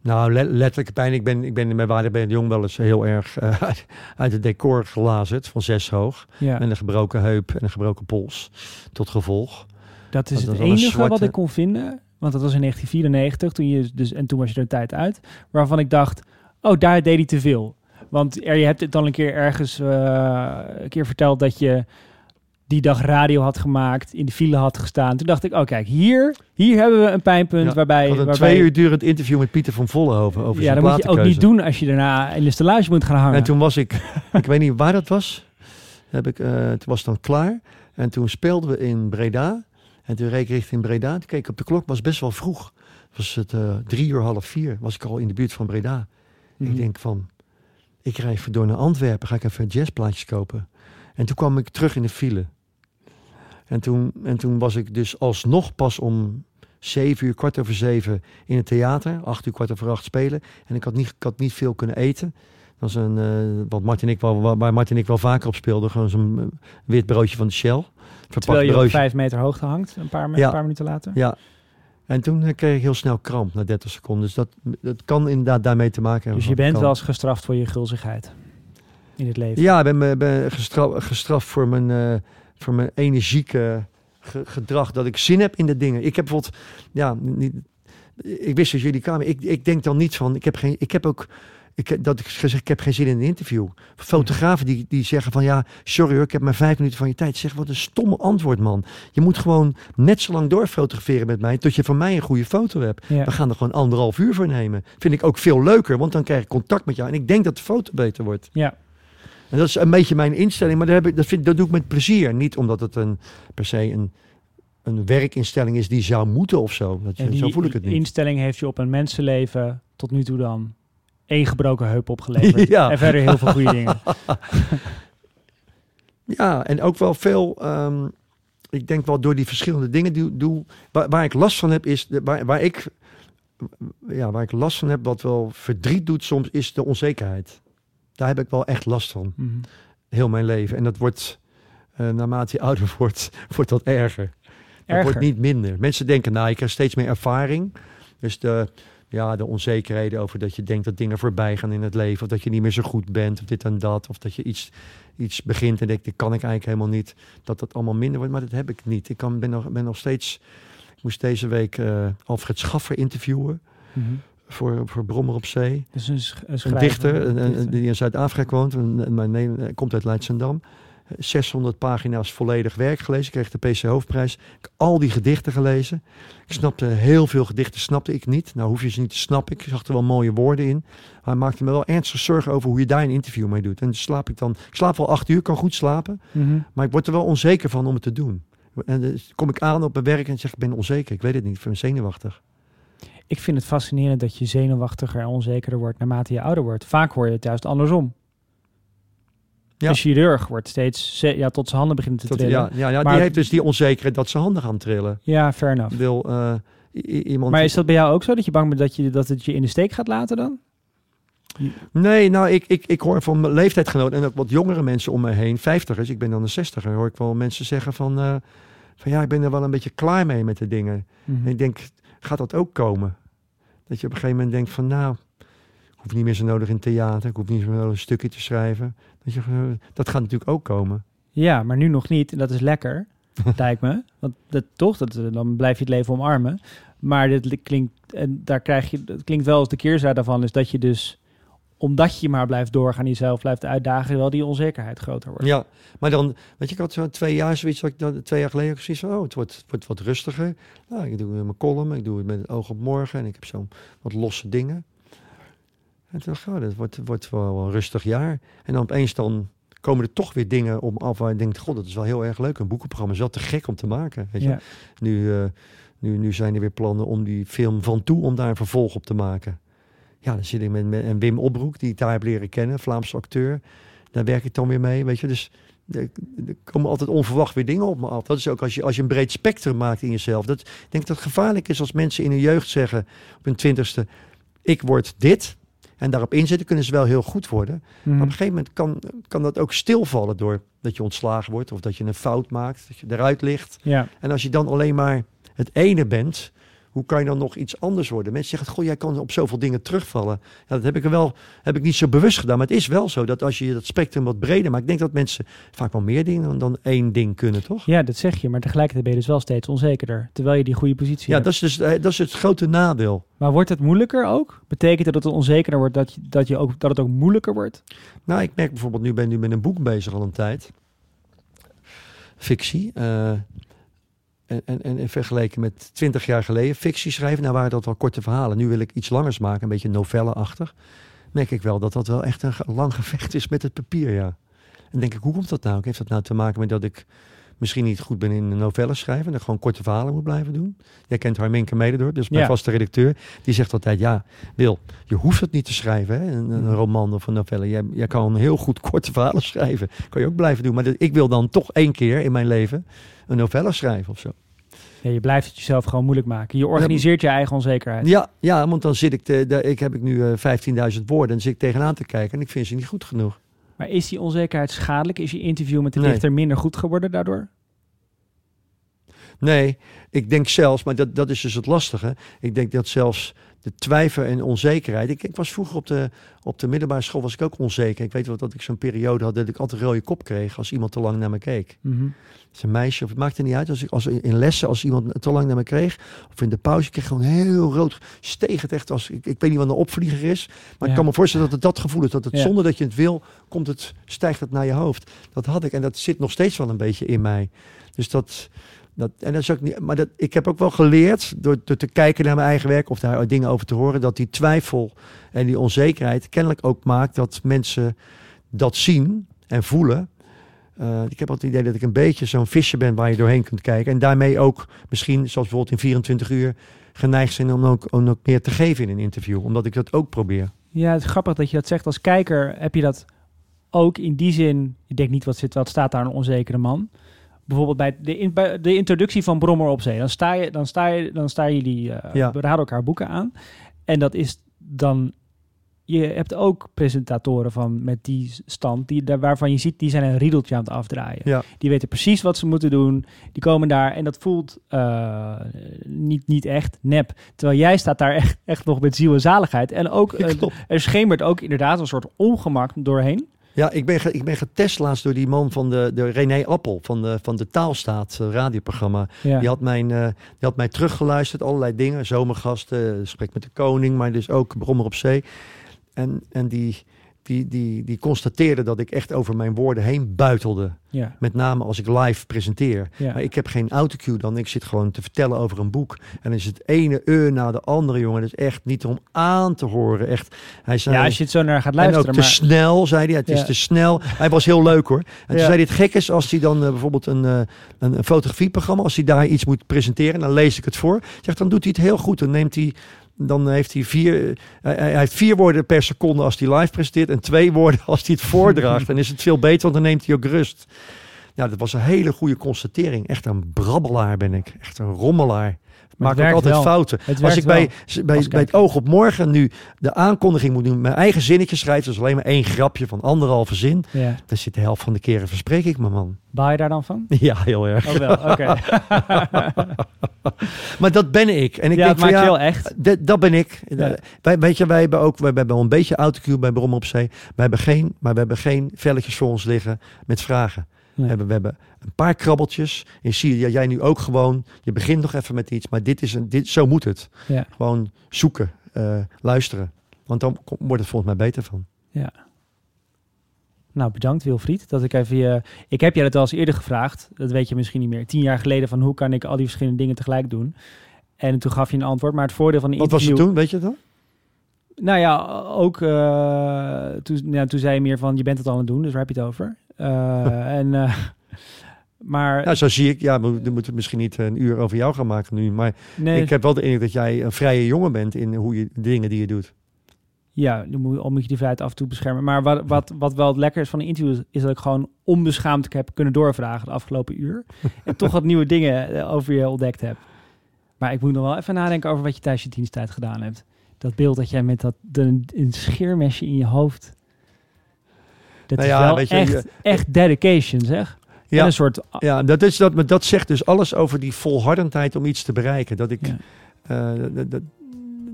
nou, le- letterlijk pijn. Ik ben, ik ben met Waarde ben Jong wel eens heel erg eh, uit, uit het decor gelazerd van zes hoog. Ja, Met een gebroken heup en een gebroken pols tot gevolg. dat is dat het enige wat ik kon vinden. Want dat was in 1994, toen je dus, en toen was je er een tijd uit. Waarvan ik dacht, oh, daar deed hij te veel. Want er, je hebt het dan een keer ergens eh, een keer verteld dat je die dag radio had gemaakt, in de file had gestaan. Toen dacht ik, oh kijk, hier, hier hebben we een pijnpunt Ja, waarbij... Een waarbij twee uur durend interview met Pieter van Vollenhoven over ja, dat moet je ook niet doen als je daarna in de stellage moet gaan hangen. En toen was ik, ik weet niet waar dat was. Heb ik, toen was het dan klaar. En toen speelden we in Breda. En toen reed ik richting Breda. Toen keek ik op de klok, was best wel vroeg. Was het eh, drie uur, half vier, was ik al in de buurt van Breda. Mhm. Ik denk van, ik rijd even door naar Antwerpen, ga ik even jazzplaatjes kopen. En toen kwam ik terug in de file. En toen, en toen was ik dus alsnog pas om zeven uur, kwart over zeven in het theater. Acht uur, kwart over acht spelen. En ik had niet, ik had niet veel kunnen eten. Dat was een, eh, wat Martin en ik wel, waar- Martin en ik wel vaker op speelden. Gewoon zo'n eh, wit broodje van de Shell. Verpakt Terwijl je op broodje. vijf meter hoogte hangt, een paar, Ja. een paar minuten later. Ja. En toen eh, kreeg ik heel snel kramp na 30 seconden. Dus dat, dat kan inderdaad daarmee te maken hebben. Dus je bent wel eens gestraft voor je gulzigheid in het leven. Ja, ik ben, ben- ben gestra- gestraft voor mijn, voor mijn energieke ge- gedrag. Dat ik zin heb in de dingen. Ik heb bijvoorbeeld, ja, niet, ik wist dat jullie kwamen. Ik, ik denk dan niet van, ik heb, geen, ik heb ook ik, dat ik gezegd, ik heb geen zin in een interview. Fotografen die, die zeggen van ja, sorry hoor, ik heb maar vijf minuten van je tijd. Zeg, wat een stomme antwoord man. Je moet gewoon net zo lang doorfotograferen met mij tot je van mij een goede foto hebt. Ja. We gaan er gewoon anderhalf uur voor nemen. Vind ik ook veel leuker, want dan krijg ik contact met jou. En ik denk dat de foto beter wordt. Ja. En dat is een beetje mijn instelling, maar dat, heb ik, dat, vind, dat doe ik met plezier. Niet omdat het een, per se een, een werkinstelling is die zou moeten of zo. Dat, En die zo voel ik het niet. instelling heeft je op een mensenleven tot nu toe dan één gebroken heup opgeleverd. Ja. En verder heel veel goede dingen. Ja, en ook wel veel. ehm, ik denk wel door die verschillende dingen die doe. Waar, waar ik last van heb, is. De, waar, waar, ik, ja, waar ik last van heb, wat wel verdriet doet soms, is de onzekerheid. Daar heb ik wel echt last van. Mhm. Heel mijn leven. En dat wordt. eh, naarmate je ouder wordt, wordt dat erger. Erger. wordt niet minder. Mensen denken, nou, ik krijg steeds meer ervaring. Dus de, ja, de onzekerheden over dat je denkt dat dingen voorbij gaan in het leven. Of dat je niet meer zo goed bent, of dit en dat. Of dat je iets, iets begint en denkt, dit kan ik eigenlijk helemaal niet. Dat dat allemaal minder wordt, maar dat heb ik niet. Ik kan, ben, nog, ben nog steeds... Ik moest deze week eh, Alfred Schaffer interviewen Mhm. Voor, voor Brommer op Zee. Dus een, sch- een dichter, een- dichter. die in Zuid-Afrika woont. Mijn hij komt uit Leidschendam. 600 pagina's volledig werk gelezen. Ik kreeg de PC Hoofdprijs. Ik heb al die gedichten gelezen. Ik snapte heel veel gedichten, snapte ik niet. Nou hoef je ze niet te snappen. Ik zag er wel mooie woorden in. Maar hij maakte me wel ernstig zorgen over hoe je daar een interview mee doet. En slaap ik dan... Ik slaap wel acht uur, kan goed slapen. Mhm. Maar ik word er wel onzeker van om het te doen. En dan kom ik aan op mijn werk en zeg ik ben onzeker. Ik weet het niet, ik ben zenuwachtig. Ik vind het fascinerend dat je zenuwachtiger en onzekerder wordt naarmate je ouder wordt. Vaak hoor je het juist andersom. Ja. Een chirurg wordt steeds ja, tot zijn handen beginnen te trillen. ja, ja, ja Maar- die heeft dus die onzekerheid dat zijn handen gaan trillen. Ja, fair enough. Wil eh, iemand... Maar is dat bij jou ook zo? Dat je bang bent dat, je, dat het je in de steek gaat laten dan? Nee, nou, ik, ik, ik hoor van mijn leeftijdgenoten en ook wat jongere mensen om me heen, vijftigers, ik ben dan een zestiger, hoor ik wel mensen zeggen van, eh, van ja, ik ben er wel een beetje klaar mee met de dingen. Mhm. En ik denk, gaat dat ook komen? Dat je op een gegeven moment denkt van, nou, ik hoef niet meer zo nodig in theater, ik hoef niet meer nodig een stukje te schrijven. Dat, je, dat gaat natuurlijk ook komen. Ja, maar nu nog niet. En dat is lekker, lijkt me. Want dat, toch, dat, eh, dan blijf je het leven omarmen. Maar dit li- klinkt, en daar krijg je, het klinkt wel als de keerzijde daarvan, is dat je dus, omdat je maar blijft doorgaan, jezelf blijft uitdagen, wel die onzekerheid groter wordt. Ja, maar dan, weet je, ik had zo'n twee jaar zoiets, dat ik dan, twee jaar geleden zoiets van, oh, het wordt, het wordt wat rustiger. Nou, ik doe mijn column, ik doe het met het oog op morgen en ik heb zo'n wat losse dingen. En toen dacht ik, oh, dat wordt, wordt wel een rustig jaar. En dan opeens dan komen er toch weer dingen om af waar je denkt, god, dat is wel heel erg leuk. Een boekenprogramma is wel te gek om te maken. Weet je? Ja. Nu, eh, nu, nu zijn er weer plannen om die film van toe, om daar een vervolg op te maken. Ja, dan zit ik met, met en Wim Opbroek, die ik daar heb leren kennen, Vlaamse acteur. Daar werk ik dan weer mee, weet je. Dus er, komen altijd onverwacht weer dingen op me af. Dat is ook als je, als je een breed spectrum maakt in jezelf. Dat, ik denk dat het gevaarlijk is als mensen in hun jeugd zeggen, op hun twintigste, ik word dit. En daarop inzetten kunnen ze wel heel goed worden. Mhm. Maar op een gegeven moment kan, kan dat ook stilvallen door dat je ontslagen wordt of dat je een fout maakt, dat je eruit ligt. ja. En als je dan alleen maar het ene bent, hoe kan je dan nog iets anders worden? Mensen zeggen, goh, jij kan op zoveel dingen terugvallen. Ja, dat heb ik er wel, heb ik niet zo bewust gedaan. Maar het is wel zo dat als je dat spectrum wat breder maakt, ik denk dat mensen vaak wel meer dingen dan, dan één ding kunnen, toch? ja, dat zeg je. Maar tegelijkertijd ben je dus wel steeds onzekerder. Terwijl je die goede positie Ja, hebt. dat is dus eh, dat is het grote nadeel. Maar wordt het moeilijker ook? Betekent dat het onzekerder wordt, dat, je, dat, je ook, dat het ook moeilijker wordt? Nou, ik merk bijvoorbeeld, nu ben ik nu met een boek bezig al een tijd. Fictie. eh, en, en, en vergeleken met twintig jaar geleden, fictie schrijven, nou waren dat wel korte verhalen. Nu wil ik iets langers maken, een beetje novellenachtig. Merk ik wel dat dat wel echt een lang gevecht is met het papier, ja. En denk ik, hoe komt dat nou? Heeft dat nou te maken met dat ik misschien niet goed ben in novellen schrijven... en dat ik gewoon korte verhalen moet blijven doen? Jij kent Harminke Mededorp, dus mijn Ja. vaste redacteur. Die zegt altijd, ja, Wil, je hoeft het niet te schrijven, hè? Een, een roman of een novelle. Jij, jij kan heel goed korte verhalen schrijven. Kan je ook blijven doen. Maar ik wil dan toch één keer in mijn leven een novelle schrijven of zo. Ja, je blijft het jezelf gewoon moeilijk maken. Je organiseert je eigen onzekerheid. Ja, ja want dan zit ik, te, de, ik heb ik nu eh 15.000 woorden en dan zit ik tegenaan te kijken en ik vind ze niet goed genoeg. Maar is die onzekerheid schadelijk? Is je interview met de Nee. dichter minder goed geworden daardoor? Nee, ik denk zelfs, maar dat, dat is dus het lastige. Ik denk dat zelfs de twijfel en onzekerheid. Ik, ik was vroeger op de, op de middelbare school was ik ook onzeker. Ik weet wel dat ik zo'n periode had dat ik altijd een rode kop kreeg als iemand te lang naar me keek. Mhm. Het is een meisje, of het maakte niet uit. Als ik als in lessen, als iemand te lang naar me kreeg, of in de pauze, ik kreeg gewoon heel rood. Steeg het echt als ik, ik weet niet wat een opvlieger is, maar Ja. ik kan me voorstellen dat het dat gevoel is. Dat het Ja. zonder dat je het wil, komt het, stijgt het naar je hoofd. Dat had ik en dat zit nog steeds wel een beetje in mij. Dus dat. Dat, en dat is ook niet, maar dat, ik heb ook wel geleerd door, door te kijken naar mijn eigen werk of daar dingen over te horen, dat die twijfel en die onzekerheid kennelijk ook maakt dat mensen dat zien en voelen. Eh, ik heb altijd het idee dat ik een beetje zo'n visje ben waar je doorheen kunt kijken. En daarmee ook misschien, zoals bijvoorbeeld in 24 uur, geneigd zijn om ook, om ook meer te geven in een interview. Omdat ik dat ook probeer. Ja, het is grappig dat je dat zegt. Als kijker heb je dat ook in die zin. Ik denk niet wat, zit, wat staat daar een onzekere man. Bijvoorbeeld bij de, in, bij de introductie van Brommer op Zee. Dan sta je, dan sta je, dan staan jullie, eh Ja. we raden elkaar boeken aan. En dat is dan. Je hebt ook presentatoren van met die stand, die, daar, waarvan je ziet, die zijn een riedeltje aan het afdraaien. Ja. Die weten precies wat ze moeten doen. Die komen daar en dat voelt eh, niet, niet echt nep. Terwijl jij staat daar echt, echt nog met ziel en zaligheid. En ook, eh, er schemert ook inderdaad een soort ongemak doorheen. Ja, ik ben, ik ben getest laatst door die man van de, de René Appel van de, van de Taalstaat eh, radioprogramma. Ja. Die, had mijn, eh, die had mij teruggeluisterd, allerlei dingen. Zomergasten, gesprek met de koning, maar dus ook Brommer op Zee. En, en die, die, die, die constateerde dat ik echt over mijn woorden heen buitelde. ja, Met name als ik live presenteer. ja. Maar ik heb geen autocue dan. Ik zit gewoon te vertellen over een boek. En dan is het ene uur na de andere, jongen. Dat is echt niet om aan te horen. Echt. Hij zei, ja, als je het zo naar gaat en luisteren. ook te maar, snel, zei hij. Het is te snel. Hij was heel leuk hoor. En toen zei hij, het gek is als hij dan eh, bijvoorbeeld een, eh, een, een fotografieprogramma, als hij daar iets moet presenteren, dan lees ik het voor. Zegt, dan doet hij het heel goed. Dan neemt hij, dan heeft hij vier, eh, hij, heeft vier woorden per seconde als hij live presenteert en twee woorden als hij het voordraagt. Dan is het veel beter, want dan neemt hij ook rust. Ja, dat was een hele goede constatering. Echt een brabbelaar ben ik. Echt een rommelaar. Maak ook altijd wel. fouten. Als ik bij, bij, het oog op morgen nu de aankondiging moet doen, mijn eigen zinnetje schrijven, dat is alleen maar één grapje van anderhalve zin. ja. Dan zit de helft van de keren verspreek ik me, man. Baal je daar dan van? Ja, heel erg. Oh wel, oké. Maar dat ben ik. En ik ja, denk maakt ja, echt. dat, dat ben ik. Ja. Eh, Wij, weet je, wij hebben ook wij hebben wel een beetje autocue bij Brom op Zee. Wij hebben geen, maar we hebben geen velletjes voor ons liggen met vragen. We, hebben, we hebben een paar krabbeltjes. Je ziet ja, jij nu ook gewoon. Je begint nog even met iets, maar dit is een, dit, zo moet het. Ja. Gewoon zoeken, eh, luisteren. Want dan wordt het volgens mij beter van. Nou, bedankt Wilfried. Dat ik even je... Ik heb jij dat wel eens eerder gevraagd. Dat weet je misschien niet meer. Tien jaar geleden van hoe kan ik al die verschillende dingen tegelijk doen. En toen gaf je een antwoord. Maar het voordeel van een Wat was het interview... toen, weet je het dan? Nou ja, ook eh, toen, ja, toen zei je meer van je bent het al aan het doen, dus waar heb je het over? Eh, en, eh, maar Nou, zo zie ik. Ja, we, we moeten misschien niet een uur over jou gaan maken nu. Maar nee, ik heb wel de indruk dat jij een vrije jongen bent in hoe je de dingen die je doet. ja, dan moet, al moet je die vrijheid af en toe beschermen. Maar wat, wat, wat wel het lekker is van een interview, is, dat ik gewoon onbeschaamd heb kunnen doorvragen de afgelopen uur. en toch wat nieuwe dingen eh, over je ontdekt heb. Maar ik moet nog wel even nadenken over wat je tijdens je diensttijd gedaan hebt. Dat beeld dat jij met dat de, een scheermesje in je hoofd. Dat Nou is ja, wel weet je, echt, je- echt dedication, zeg. En Ja, een soort ja dat, is dat, maar dat zegt dus alles over die volhardendheid om iets te bereiken. Dat ik, Ja. eh, dat, dat,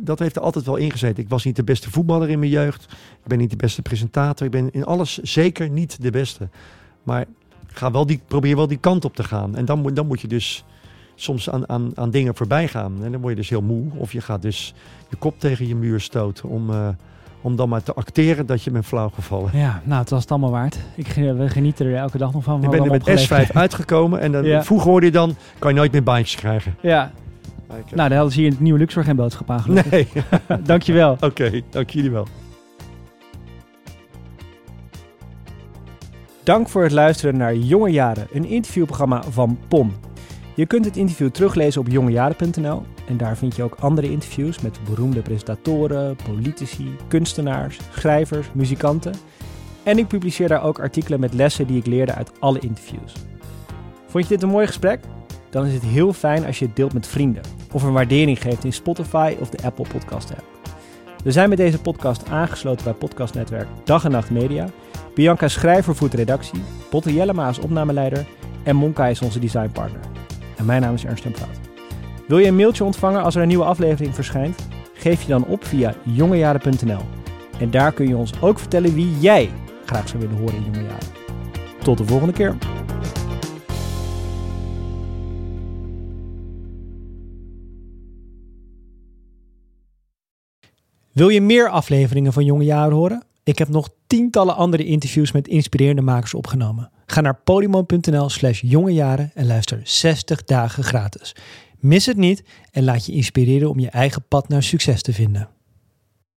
dat heeft er altijd wel ingezeten. Ik was niet de beste voetballer in mijn jeugd. Ik ben niet de beste presentator. Ik ben in alles zeker niet de beste. Maar ga wel die, probeer wel die kant op te gaan. En dan, moet- dan moet je dus soms aan, aan, aan dingen voorbij gaan. En dan word je dus heel moe. Of je gaat dus je kop tegen je muur stoten om, eh, om dan maar te acteren dat je bent flauw gevallen. Ja, nou, het was het allemaal waard. Ik, ge- we genieten er elke dag nog van. Ik ben er met S5 uitgekomen en dan, Ja. vroeger hoorde je dan, kan je nooit meer baantjes krijgen. Ja, heb- nou, daar hadden ze hier in het nieuwe Luxor geen boodschap aan gelukkig. nee, Dankjewel. oké, dank jullie wel. Dank voor het luisteren naar Jonge Jaren, een interviewprogramma van POM. Je kunt het interview teruglezen op jongejaren.nl en daar vind je ook andere interviews met beroemde presentatoren, politici, kunstenaars, schrijvers, muzikanten. En ik publiceer daar ook artikelen met lessen die ik leerde uit alle interviews. Vond je dit een mooi gesprek? Dan is het heel fijn als je het deelt met vrienden of een waardering geeft in Spotify of de Apple Podcast app. We zijn met deze podcast aangesloten bij podcastnetwerk Dag en Nacht Media. Bianca Schrijver voert redactie, Botte Jellema is opnameleider en Monka is onze designpartner. En mijn naam is Ernst Jan. Wil je een mailtje ontvangen als er een nieuwe aflevering verschijnt? Geef je dan op via jongejaren.nl. En daar kun je ons ook vertellen wie jij graag zou willen horen in Jonge Jaren. Tot de volgende keer. Wil je meer afleveringen van Jonge Jaren horen? Ik heb nog tientallen andere interviews met inspirerende makers opgenomen. Ga naar podimo.nl slash jongejaren en luister 60 dagen gratis. Mis het niet en laat je inspireren om je eigen pad naar succes te vinden.